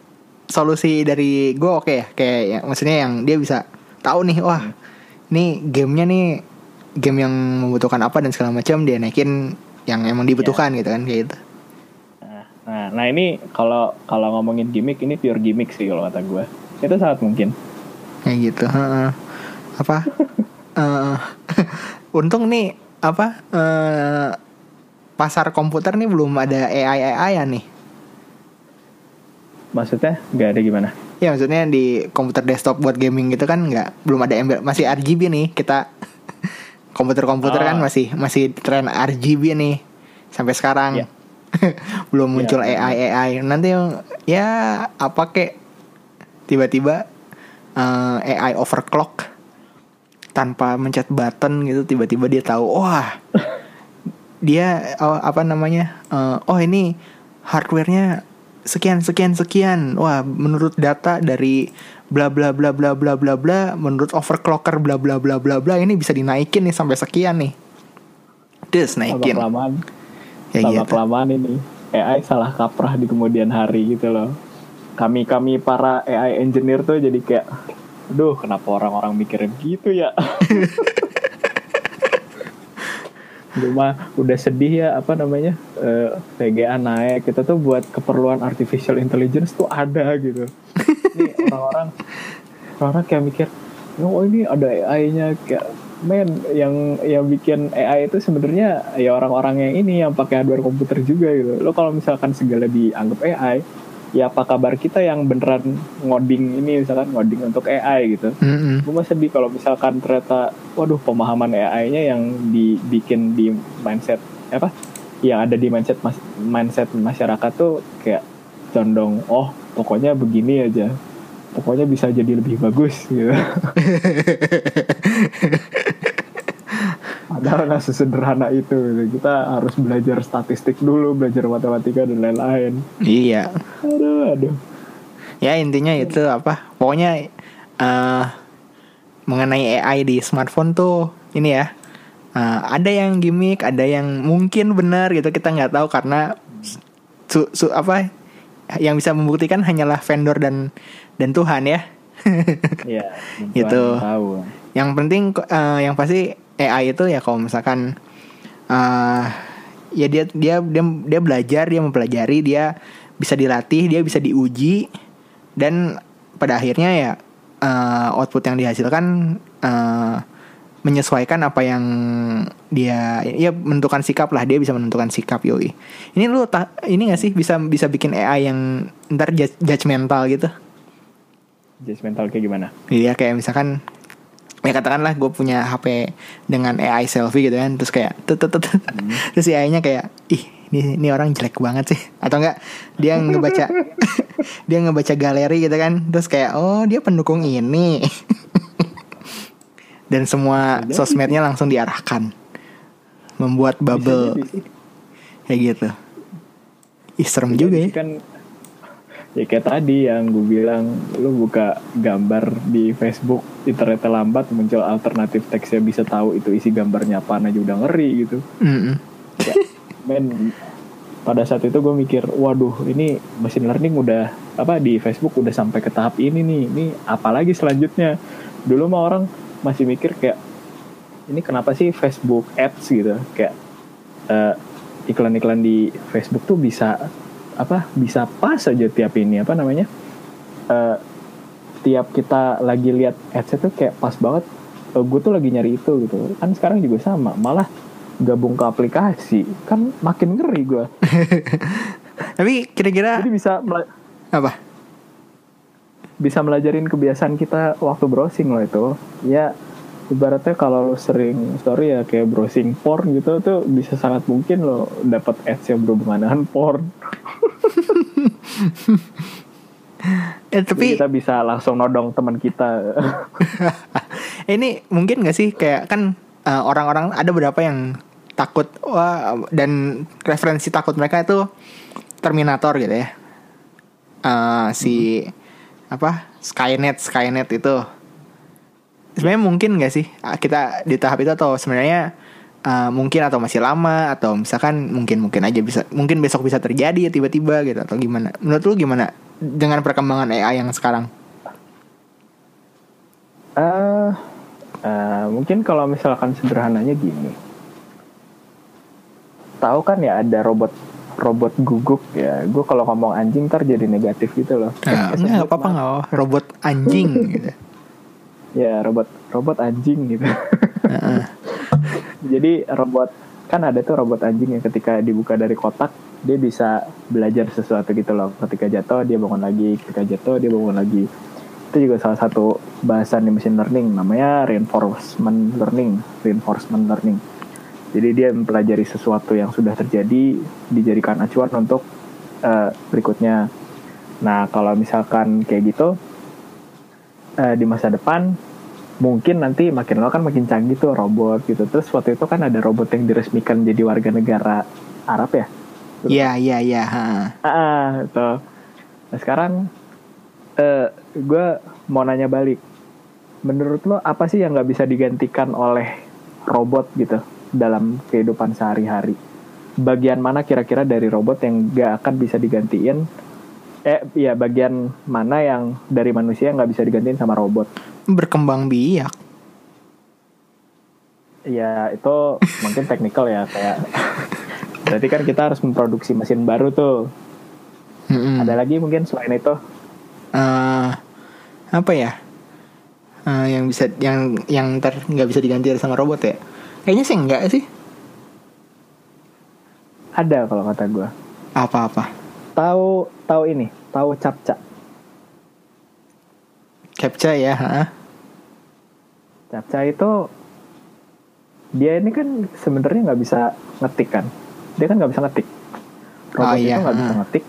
solusi dari gue oke okay ya. Kayak ya, maksudnya yang dia bisa tahu nih wah hmm. nih gamenya nih game yang membutuhkan apa dan segala macam dia naikin yang emang dibutuhkan yeah. gitu kan kayak gitu. Nah nah ini kalau kalau ngomongin gimmick ini pure gimmick sih kalau kata gue itu sangat mungkin. Kayak gitu uh, apa? Uh, untung nih apa uh, pasar komputer nih belum ada AI AI ya nih. Maksudnya nggak ada gimana? Ya maksudnya di komputer desktop buat gaming gitu kan nggak belum ada embel masih RGB nih kita komputer-komputer kan kan masih masih tren RGB nih sampai sekarang. Yeah. belum muncul yeah. AI AI nanti ya apa kek? Tiba-tiba uh, eh, AI overclock tanpa mencet button gitu tiba-tiba dia tahu wah dia oh, apa namanya uh, oh ini hardwarenya sekian sekian sekian. Wah menurut data dari bla bla bla bla bla bla bla menurut overclocker bla bla bla bla bla ini bisa dinaikin nih sampai sekian nih. Terus naikin. kelamaan. Ya sama gitu. kelamaan ini. AI salah kaprah di kemudian hari gitu loh. Kami kami para AI engineer tuh jadi kayak aduh kenapa orang-orang mikirin gitu ya? Cuma udah sedih ya apa namanya uh, eh, VGA naik. Kita tuh buat keperluan artificial intelligence tuh ada gitu ini orang-orang orang kayak mikir oh ini ada AI-nya kayak men yang yang bikin AI itu sebenarnya ya orang-orang yang ini yang pakai hardware komputer juga gitu lo kalau misalkan segala dianggap AI ya apa kabar kita yang beneran ngoding ini misalkan ngoding untuk AI gitu. Mm-hmm. Gue masih sedih kalau misalkan ternyata, waduh pemahaman AI-nya yang dibikin di mindset apa? Yang ada di mindset mas, mindset masyarakat tuh kayak condong, oh pokoknya begini aja, pokoknya bisa jadi lebih bagus gitu. Padahal nggak sesederhana itu Kita harus belajar statistik dulu Belajar matematika dan lain-lain. Iya. Aduh aduh. Ya intinya itu apa Pokoknya uh, Mengenai AI di smartphone tuh Ini ya uh, Ada yang gimmick Ada yang mungkin benar gitu Kita nggak tahu karena su, su, apa Yang bisa membuktikan hanyalah vendor dan dan Tuhan ya. Iya Itu Yang penting uh, Yang pasti AI itu ya kalau misalkan uh, ya dia dia dia dia belajar dia mempelajari dia bisa dilatih dia bisa diuji dan pada akhirnya ya uh, output yang dihasilkan uh, menyesuaikan apa yang dia ya menentukan sikap lah dia bisa menentukan sikap yoi. Ini lu ta, ini gak sih bisa bisa bikin AI yang ntar judgmental gitu? Judgmental kayak gimana? Iya kayak misalkan ya katakanlah gue punya HP dengan AI selfie gitu kan terus kayak tut, tut, tut. Hmm. terus AI-nya kayak ih ini ini orang jelek banget sih. Atau enggak dia ngebaca dia ngebaca galeri gitu kan terus kayak oh dia pendukung ini dan semua sosmednya langsung diarahkan. Membuat bubble. Kayak gitu. Ih serem juga ya. kan ya kayak tadi yang gue bilang lu buka gambar di Facebook internetnya lambat muncul alternatif teksnya bisa tahu itu isi gambarnya apa aja udah ngeri gitu. Mm -hmm. ya, men pada saat itu gue mikir waduh ini machine learning udah apa di Facebook udah sampai ke tahap ini nih. Ini apalagi selanjutnya? Dulu mah orang masih mikir kayak ini kenapa sih Facebook Ads gitu? Kayak uh, iklan-iklan di Facebook tuh bisa apa bisa pas aja tiap ini apa namanya? Uh, tiap kita lagi lihat ads itu kayak pas banget. Uh, eh, gue tuh lagi nyari itu gitu. Kan sekarang juga sama malah gabung ke aplikasi. Kan makin ngeri gue Tapi kira-kira jadi bisa apa? Bisa melajarin kebiasaan kita waktu browsing loh itu. Ya ibaratnya kalau lo sering sorry ya kayak browsing porn gitu tuh bisa sangat mungkin lo dapat ads yang berhubungan dengan porn. Eh, Jadi tapi kita bisa langsung nodong teman kita. Ini mungkin gak sih kayak kan eh, orang-orang ada beberapa yang takut wah dan referensi takut mereka itu Terminator gitu ya. Eh, si apa? Skynet Skynet itu. Sebenarnya mungkin gak sih? Ah, kita di tahap itu atau sebenarnya eh, mungkin atau masih lama atau misalkan mungkin mungkin aja bisa mungkin besok bisa terjadi ya tiba-tiba gitu atau gimana? Menurut lu gimana dengan perkembangan AI yang sekarang? Eh, eh, mungkin kalau misalkan sederhananya gini. Tahu kan ya ada robot robot guguk ya. Gue kalau ngomong anjing ntar jadi negatif gitu loh. Nah, enggak apa-apa nggak robot anjing gitu. ya robot robot anjing gitu. Heeh. jadi robot kan ada tuh robot anjing yang ketika dibuka dari kotak dia bisa belajar sesuatu gitu loh. Ketika jatuh dia bangun lagi. Ketika jatuh dia bangun lagi. Itu juga salah satu bahasan di machine learning namanya reinforcement learning reinforcement learning jadi dia mempelajari sesuatu yang sudah terjadi dijadikan acuan untuk eh, berikutnya. Nah kalau misalkan kayak gitu eh, di masa depan mungkin nanti makin lama kan makin canggih tuh robot gitu. Terus waktu itu kan ada robot yang diresmikan jadi warga negara Arab ya? Iya iya iya. ah itu nah sekarang eh gue mau nanya balik. Menurut lo apa sih yang nggak bisa digantikan oleh robot gitu dalam kehidupan sehari-hari bagian mana kira-kira dari robot yang gak akan bisa digantiin eh ya bagian mana yang dari manusia yang nggak bisa digantiin sama robot Berkembang biak. Ya itu mungkin teknikal ya kayak berarti kan kita harus memproduksi mesin baru tuh. Mm-mm. Ada lagi mungkin selain itu? Eh, apa ya? Eh, yang bisa yang yang ntar nggak bisa diganti sama robot ya? Kayaknya sih enggak sih. Ada kalau kata gue. Apa-apa. Tahu tahu ini, tahu capca. Captcha ya. ha? Capca itu dia ini kan sebenarnya nggak bisa ngetik kan. Dia kan nggak bisa ngetik. Robot Oh, iya, itu nggak bisa ngetik,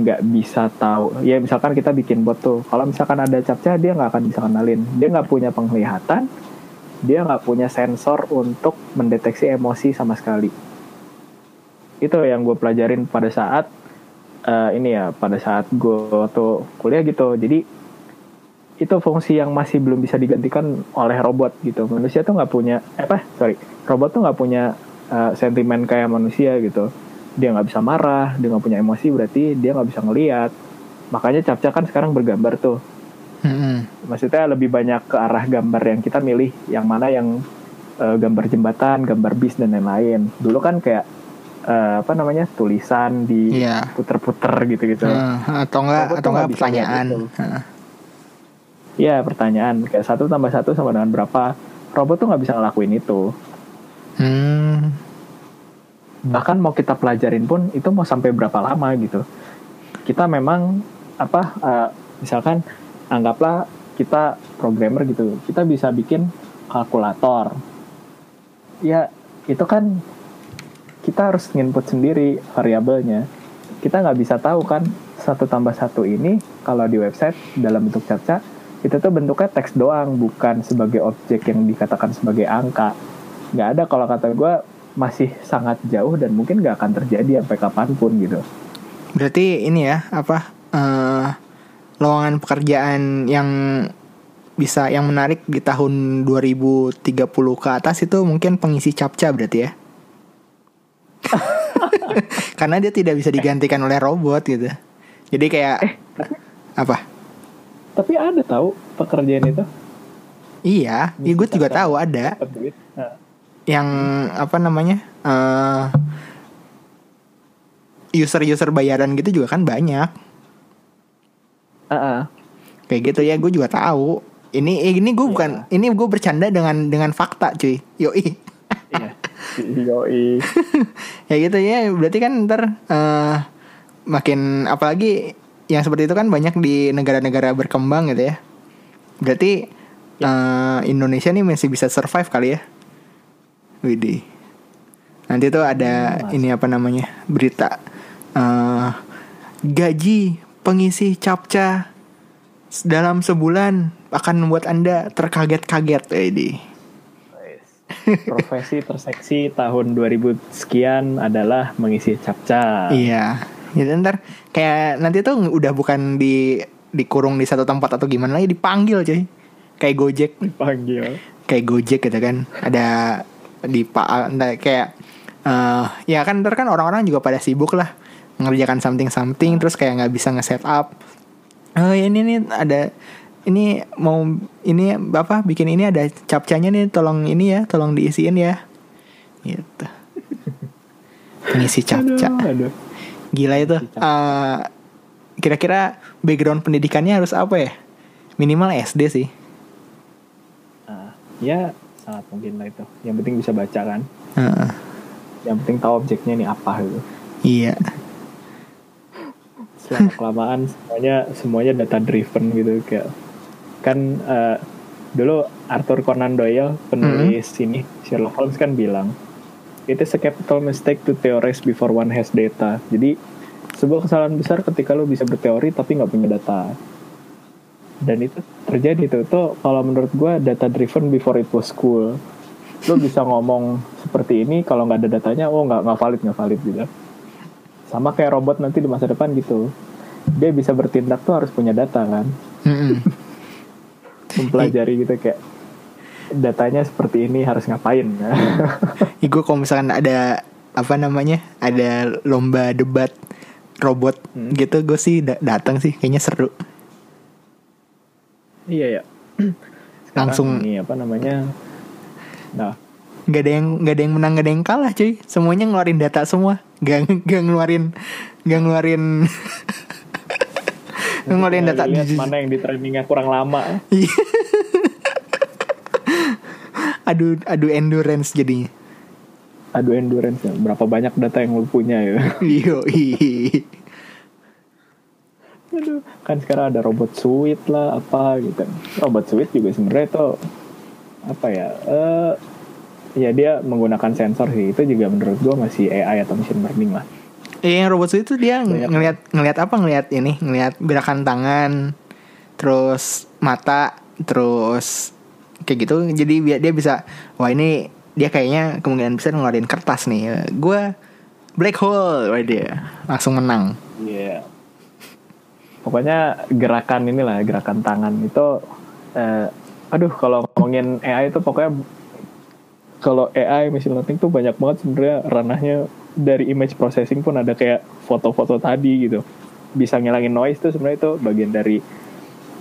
nggak bisa tahu. Ya misalkan kita bikin bot tuh. Kalau misalkan ada capca dia nggak akan bisa kenalin. Dia nggak punya penglihatan, dia nggak punya sensor untuk mendeteksi emosi sama sekali. Itu yang gue pelajarin pada saat eh, ini ya, pada saat gue tuh kuliah gitu. Jadi itu fungsi yang masih belum bisa digantikan oleh robot gitu. Manusia tuh nggak punya, eh, apa? Sorry, robot tuh nggak punya eh, sentimen kayak manusia gitu. Dia nggak bisa marah, dia nggak punya emosi, berarti dia nggak bisa ngelihat. Makanya capca kan sekarang bergambar tuh. Mm-mm. Maksudnya lebih banyak ke arah gambar yang kita milih, yang mana yang eh, gambar jembatan, gambar bis dan lain-lain. Dulu kan kayak eh, apa namanya tulisan di Iya. puter-puter gitu-gitu. Eh, atau enggak atau enggak pertanyaan. itu. Heeh. Iya pertanyaan kayak satu tambah satu sama dengan berapa? Robot tuh nggak bisa ngelakuin itu. Hmm. Bahkan mau kita pelajarin pun itu mau sampai berapa lama gitu. Kita memang apa? eh, misalkan anggaplah kita programmer gitu, kita bisa bikin kalkulator. Ya itu kan kita harus input sendiri variabelnya. Kita nggak bisa tahu kan satu tambah satu ini kalau di website dalam bentuk captcha itu tuh bentuknya teks doang bukan sebagai objek yang dikatakan sebagai angka nggak ada kalau kata gue masih sangat jauh dan mungkin nggak akan terjadi sampai kapan pun gitu Berarti ini ya apa eh lowongan pekerjaan yang bisa yang menarik di tahun 2030 ke atas itu mungkin pengisi captcha berarti ya. Karena dia tidak bisa digantikan oleh robot gitu. Jadi kayak apa? tapi ada tahu pekerjaan itu Iya, ya gue juga tahu ada Nah, yang apa namanya eh user-user bayaran gitu juga kan banyak. Ah. Kayak gitu ya, gue juga tahu. Ini ini gue bukan, ini gue bercanda dengan dengan fakta, cuy. Yoi. iya Yoi. ya gitu ya berarti kan ntar eh, makin apalagi yang seperti itu kan banyak di negara-negara berkembang gitu ya berarti eh, Indonesia nih masih bisa survive kali ya Widih nanti tuh ada Hmm, ini apa namanya berita eh, gaji pengisi capca dalam sebulan akan membuat anda terkaget-kaget Widih Profesi terseksi tahun 2000 sekian adalah mengisi capca. Iya. Jadi ntar kayak nanti tuh udah bukan di dikurung di satu tempat atau gimana lagi dipanggil cuy. Kayak Gojek, Dipanggil. kayak Gojek gitu kan. Ada di pak kayak eh ya kan ntar kan orang-orang juga pada sibuk lah mengerjakan something something terus kayak nggak bisa nge-set up. Oh ya ini nih ada ini mau ini bapak bikin ini ada capcanya nih tolong ini ya tolong diisiin ya gitu pengisi capca Aduh, aduh. Gila itu. Eh, kira-kira background pendidikannya harus apa ya? Minimal SD sih. Ah, ya sangat mungkin lah itu. Yang penting bisa baca kan. Heeh. Yang penting tahu objeknya ini apa gitu. iya. Selama kelamaan semuanya semuanya data driven gitu kayak kan eh, dulu Arthur Conan Doyle penulis ini Sherlock Holmes kan bilang it is a capital mistake to theorize before one has data. Jadi sebuah kesalahan besar ketika lo bisa berteori tapi nggak punya data. Dan itu terjadi tuh. Tuh kalau menurut gue data driven before it was cool. Lo bisa ngomong seperti ini kalau nggak ada datanya, oh nggak nggak valid nggak valid gitu. Sama kayak robot nanti di masa depan gitu. Dia bisa bertindak tuh harus punya data kan. Mm-mm. Mempelajari gitu kayak datanya seperti ini harus ngapain. Ih, gue kalau misalkan ada apa namanya ada lomba debat robot Hmm. gitu gue sih da- datang sih kayaknya seru Iya ya. Langsung- ini apa namanya? Nah, nggak ada yang nggak ada yang menang nggak ada yang kalah cuy semuanya ngeluarin data semua gak nggak ngeluarin nggak ngeluarin ngeluarin data dilihat mana yang di trainingnya kurang lama. Iya. adu adu endurance jadinya Aduh endurance ya. Berapa banyak data yang lu punya ya? Yo, Aduh, kan sekarang ada robot suite lah apa gitu. Robot suite juga sebenarnya itu apa ya? Eh ya dia menggunakan sensor sih. Itu juga menurut gua masih AI atau machine learning lah. Eh, yang robot itu dia ng- ngelihat ngelihat apa ngelihat ini ngelihat gerakan tangan terus mata terus kayak gitu jadi biar dia bisa wah ini dia kayaknya kemungkinan besar ngeluarin kertas nih gue black hole wah dia langsung menang Iya. Pokoknya gerakan inilah gerakan tangan itu eh, aduh kalau ngomongin AI itu pokoknya kalau AI machine learning tuh banyak banget sebenarnya ranahnya. Dari image processing pun ada kayak foto-foto tadi gitu. Bisa ngilangin noise tuh sebenarnya itu bagian dari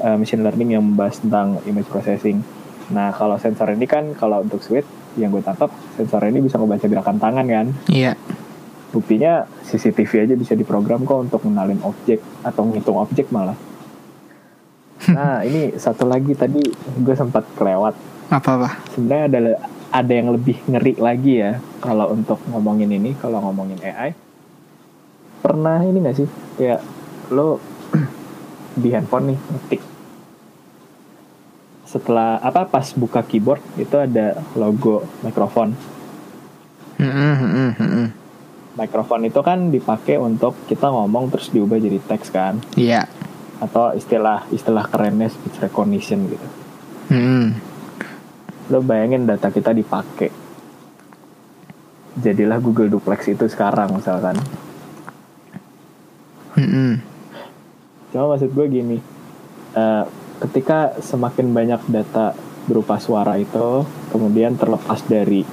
eh, machine learning yang membahas tentang image processing. Nah, kalau sensor ini kan kalau untuk switch yang gue tangkap sensor ini bisa ngebaca gerakan tangan kan? Iya. Buktinya CCTV aja bisa diprogram kok untuk mengenalin objek atau ngitung objek malah. Nah ini satu lagi tadi gue sempat kelewat. Apa apa? Sebenarnya ada ada yang lebih ngeri lagi ya kalau untuk ngomongin ini kalau ngomongin AI pernah ini gak sih kayak lo di handphone nih ngetik. Setelah apa pas buka keyboard itu ada logo mikrofon. Mikrofon itu kan dipakai untuk kita ngomong terus diubah jadi teks kan. Iya. Atau istilah istilah kerennya speech recognition gitu. Lo bayangin data kita dipakai jadilah Google Duplex itu sekarang misalkan Mm-mm. cuma maksud gue gini eh, ketika semakin banyak data berupa suara itu kemudian terlepas dari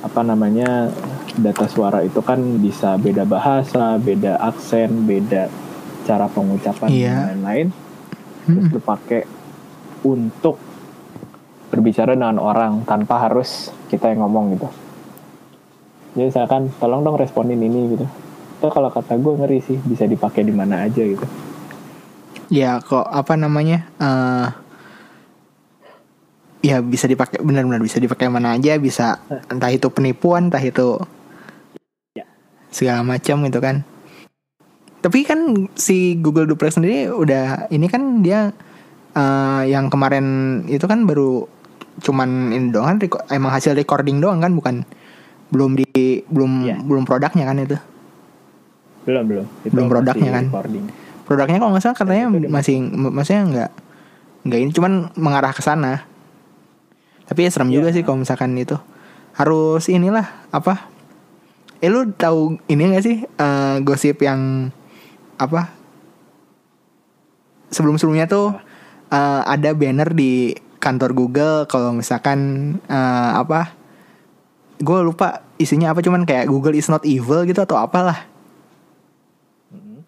apa namanya data suara itu kan bisa beda bahasa beda aksen beda cara pengucapan Iya. dan lain-lain terus Mm-mm. dipakai untuk berbicara dengan orang tanpa harus kita yang ngomong gitu. Jadi misalkan tolong dong responin ini gitu. Itu kalau kata gue ngeri sih bisa dipakai di mana aja gitu. ya kok apa namanya eh ya bisa dipakai benar-benar bisa dipakai mana aja bisa entah itu penipuan entah itu Ya. segala macam gitu kan tapi kan si Google Duplex sendiri udah ini kan dia eh, yang kemarin itu kan baru cuman ini doang kan emang hasil recording doang kan bukan? Belum di belum Ya. belum produknya kan itu? Belum belum. Itu Belum produknya kan? recording. produknya kalau nggak salah katanya udah masih maksudnya nggak nggak ini cuman mengarah ke sana. Tapi ya serem juga Iya. sih kalau misalkan itu. Harus inilah apa? Eh lu tahu ini gak sih eh, gosip yang apa? Sebelum sebelumnya tuh eh, ada banner di kantor Google kalau misalkan eh, apa gue lupa isinya apa cuman kayak Google is not evil gitu atau apalah Mm-mm.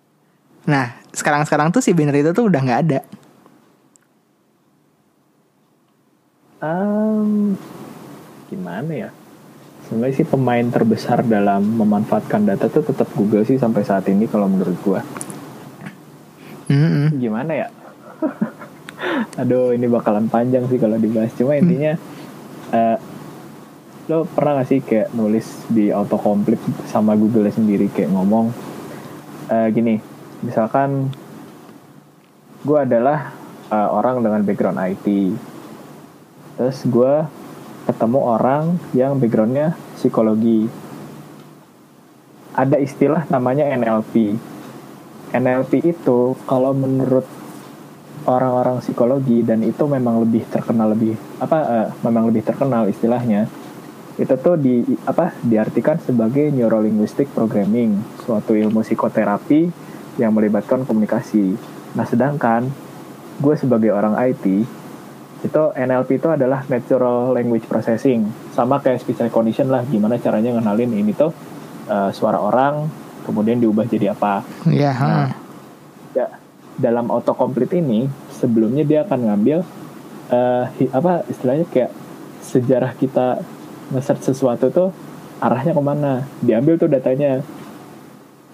Nah, sekarang-sekarang tuh si banner itu tuh udah nggak ada. Um, gimana ya? Sebenarnya sih pemain terbesar dalam memanfaatkan data tuh tetap Google sih sampai saat ini kalau menurut gua. Mm-mm. Gimana ya? Aduh, ini bakalan panjang sih kalau dibahas. Cuma intinya, eh, lo pernah gak sih kayak nulis di autocomplete sama Google sendiri kayak ngomong, eh, gini, misalkan gue adalah eh, orang dengan background IT, terus gue ketemu orang yang backgroundnya psikologi, ada istilah namanya NLP. NLP itu kalau menurut orang-orang psikologi dan itu memang lebih terkenal lebih apa eh, memang lebih terkenal istilahnya itu tuh di apa diartikan sebagai neurolinguistic programming suatu ilmu psikoterapi yang melibatkan komunikasi. Nah sedangkan gue sebagai orang IT itu NLP itu adalah natural language processing sama kayak speech recognition lah gimana caranya ngenalin ini tuh eh, suara orang kemudian diubah jadi apa Iya. Nah, ha. ya, dalam autocomplete ini sebelumnya dia akan ngambil hi- apa istilahnya kayak sejarah kita nge-search sesuatu tuh arahnya ke mana diambil tuh datanya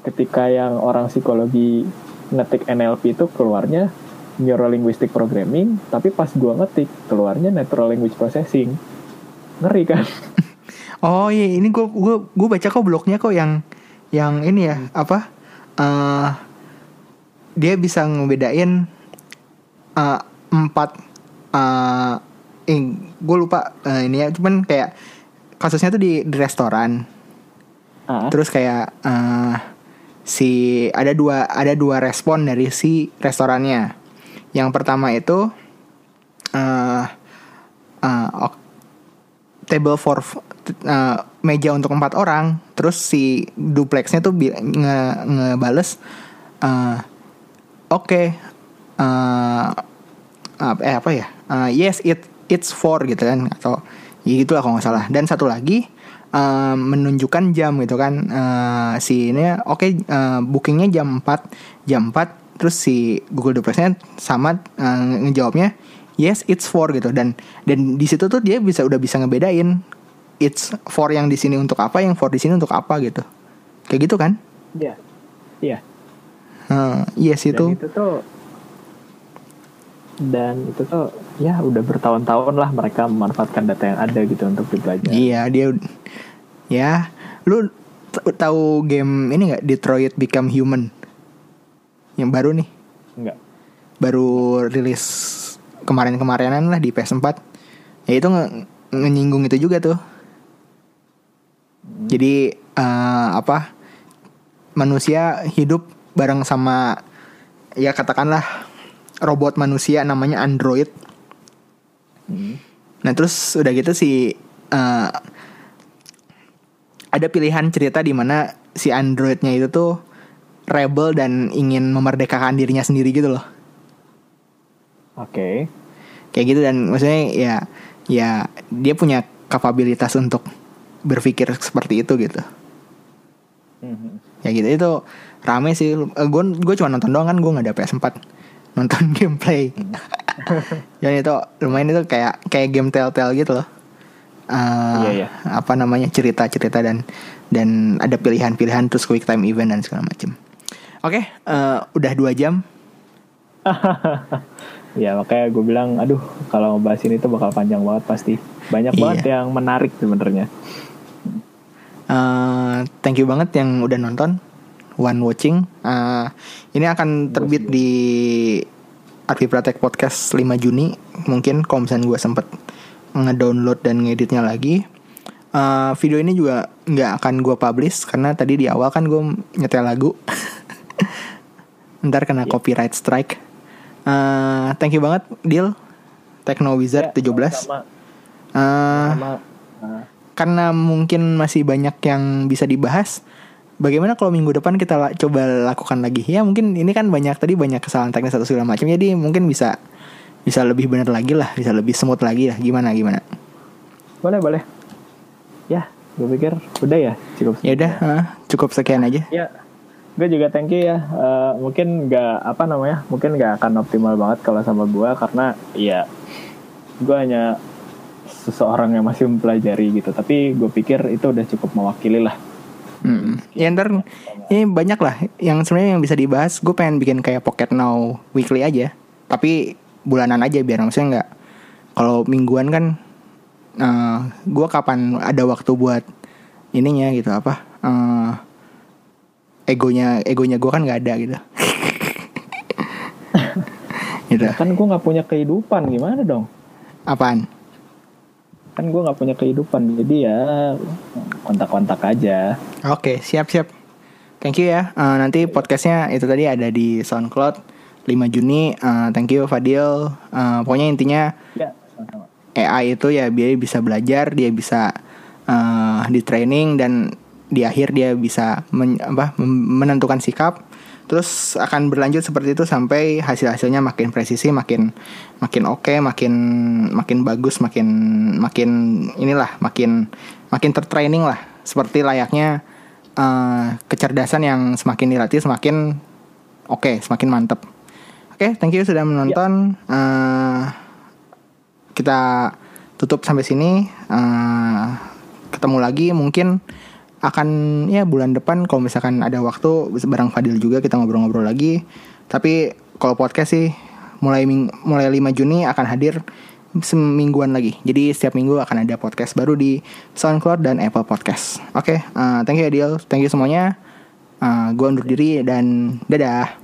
ketika yang orang psikologi ngetik NLP itu keluarnya neurolinguistic programming tapi pas gua ngetik keluarnya natural language processing ngeri kan Oh iya, ini gue gue gue baca kok blognya kok yang yang ini ya apa? eh dia bisa ngebedain eh, empat eh eh, gue lupa eh, ini ya, cuman kayak kasusnya tuh di, di restoran. ah Terus kayak eh si ada dua ada dua respon dari si restorannya. Yang pertama itu eh eh, ok- table for eh, meja untuk empat orang. Terus si duplexnya tuh nge ngebales eh, oke. Eh, apa eh, apa ya? Eh, yes it it's for gitu kan atau ya gitu lah kalau nggak salah. Dan satu lagi eh, menunjukkan jam gitu kan. Eh, si ini oke eh, bookingnya jam 4 jam 4 terus si Google Duplexnya sama eh, ngejawabnya yes it's for gitu. Dan dan di situ tuh dia bisa udah bisa ngebedain it's for yang di sini untuk apa yang for di sini untuk apa gitu. Kayak gitu kan? Iya. Iya Eh, yes dan itu itu tuh dan itu tuh ya udah bertahun-tahun lah mereka memanfaatkan data yang ada gitu untuk dipelajari iya dia ya lu tahu game ini nggak? Detroit Become Human? Yang baru nih? Enggak baru rilis kemarin-kemarinan lah di PS4 ya itu nge- ngenyinggung itu juga tuh. Jadi eh, apa? Manusia hidup bareng sama ya katakanlah robot manusia namanya android Hmm. nah terus udah gitu si eh, ada pilihan cerita di mana si androidnya itu tuh rebel dan ingin memerdekakan dirinya sendiri gitu loh oke kayak gitu dan maksudnya ya ya dia punya kapabilitas untuk berpikir seperti itu gitu Mhm. ya gitu itu rame sih. Gue gue cuma nonton doang kan gue nggak ada PS4 nonton gameplay. Dan itu lumayan itu kayak kayak game telltale gitu loh. Eh, Iya, iya. apa namanya cerita-cerita dan dan ada pilihan-pilihan terus quick time event dan segala macam oke eh, udah dua jam. Ya makanya gue bilang aduh kalau ngebahas ini tuh bakal panjang banget pasti. Banyak Iya. banget yang menarik sebenarnya. Eh, thank you banget yang udah nonton one watching. Eh, ini akan terbit di Arfi Pratek Podcast 5 Juni. Mungkin kalau misalnya gue sempet ngedownload dan ngeditnya lagi. Eh, video ini juga nggak akan gue publish karena tadi di awal kan gue nyetel lagu. Ntar kena copyright strike. Eh, thank you banget Deal Techno Wizard 17 Ya, sama, sama nah, karena mungkin masih banyak yang bisa dibahas. Bagaimana kalau minggu depan kita la- coba lakukan lagi? Ya mungkin ini kan banyak tadi banyak kesalahan teknis atau segala macam. Jadi mungkin bisa bisa lebih benar lagi lah, bisa lebih smooth lagi lah. Gimana gimana? boleh boleh ya gue pikir udah ya cukup Ya udah, eh, cukup sekian aja. ya gue juga thank you ya Eh, mungkin nggak apa namanya mungkin nggak akan optimal banget kalau sama gue karena ya gue hanya seseorang yang masih mempelajari gitu tapi gue pikir itu udah cukup mewakili lah Mm. Ya ntar ini banyak lah yang sebenarnya yang bisa dibahas. Gue pengen bikin kayak Pocket Now weekly aja, tapi bulanan aja biar maksudnya nggak. Kalau mingguan kan, eh gue kapan ada waktu buat ininya gitu apa? eh egonya egonya gue kan nggak ada gitu. gitu. kan gue nggak punya kehidupan gimana dong Apaan? Kan gue nggak punya kehidupan jadi ya kontak-kontak aja Oke, siap-siap. Thank you ya. Eh, nanti podcastnya itu tadi ada di SoundCloud 5 Juni. Eh, thank you Fadil. Eh, pokoknya intinya ya sama-sama AI itu ya dia bisa belajar, dia bisa eh, di training dan di akhir dia bisa men- apa, menentukan sikap. Terus akan berlanjut seperti itu sampai hasil-hasilnya makin presisi, makin makin oke, makin makin bagus, makin makin inilah, makin makin tertraining lah. Seperti layaknya eh, kecerdasan yang semakin dilatih semakin oke, semakin mantep. Oke, thank you sudah menonton. Eh, kita tutup sampai sini. Eh, ketemu lagi mungkin akan ya bulan depan kalau misalkan ada waktu bareng Fadil juga kita ngobrol-ngobrol lagi. Tapi kalau podcast sih mulai ming- mulai 5 Juni akan hadir semingguan lagi. Jadi setiap minggu akan ada podcast baru di SoundCloud dan Apple Podcast. Oke, eh, thank you Adil, thank you semuanya. Eh, gua undur diri dan dadah.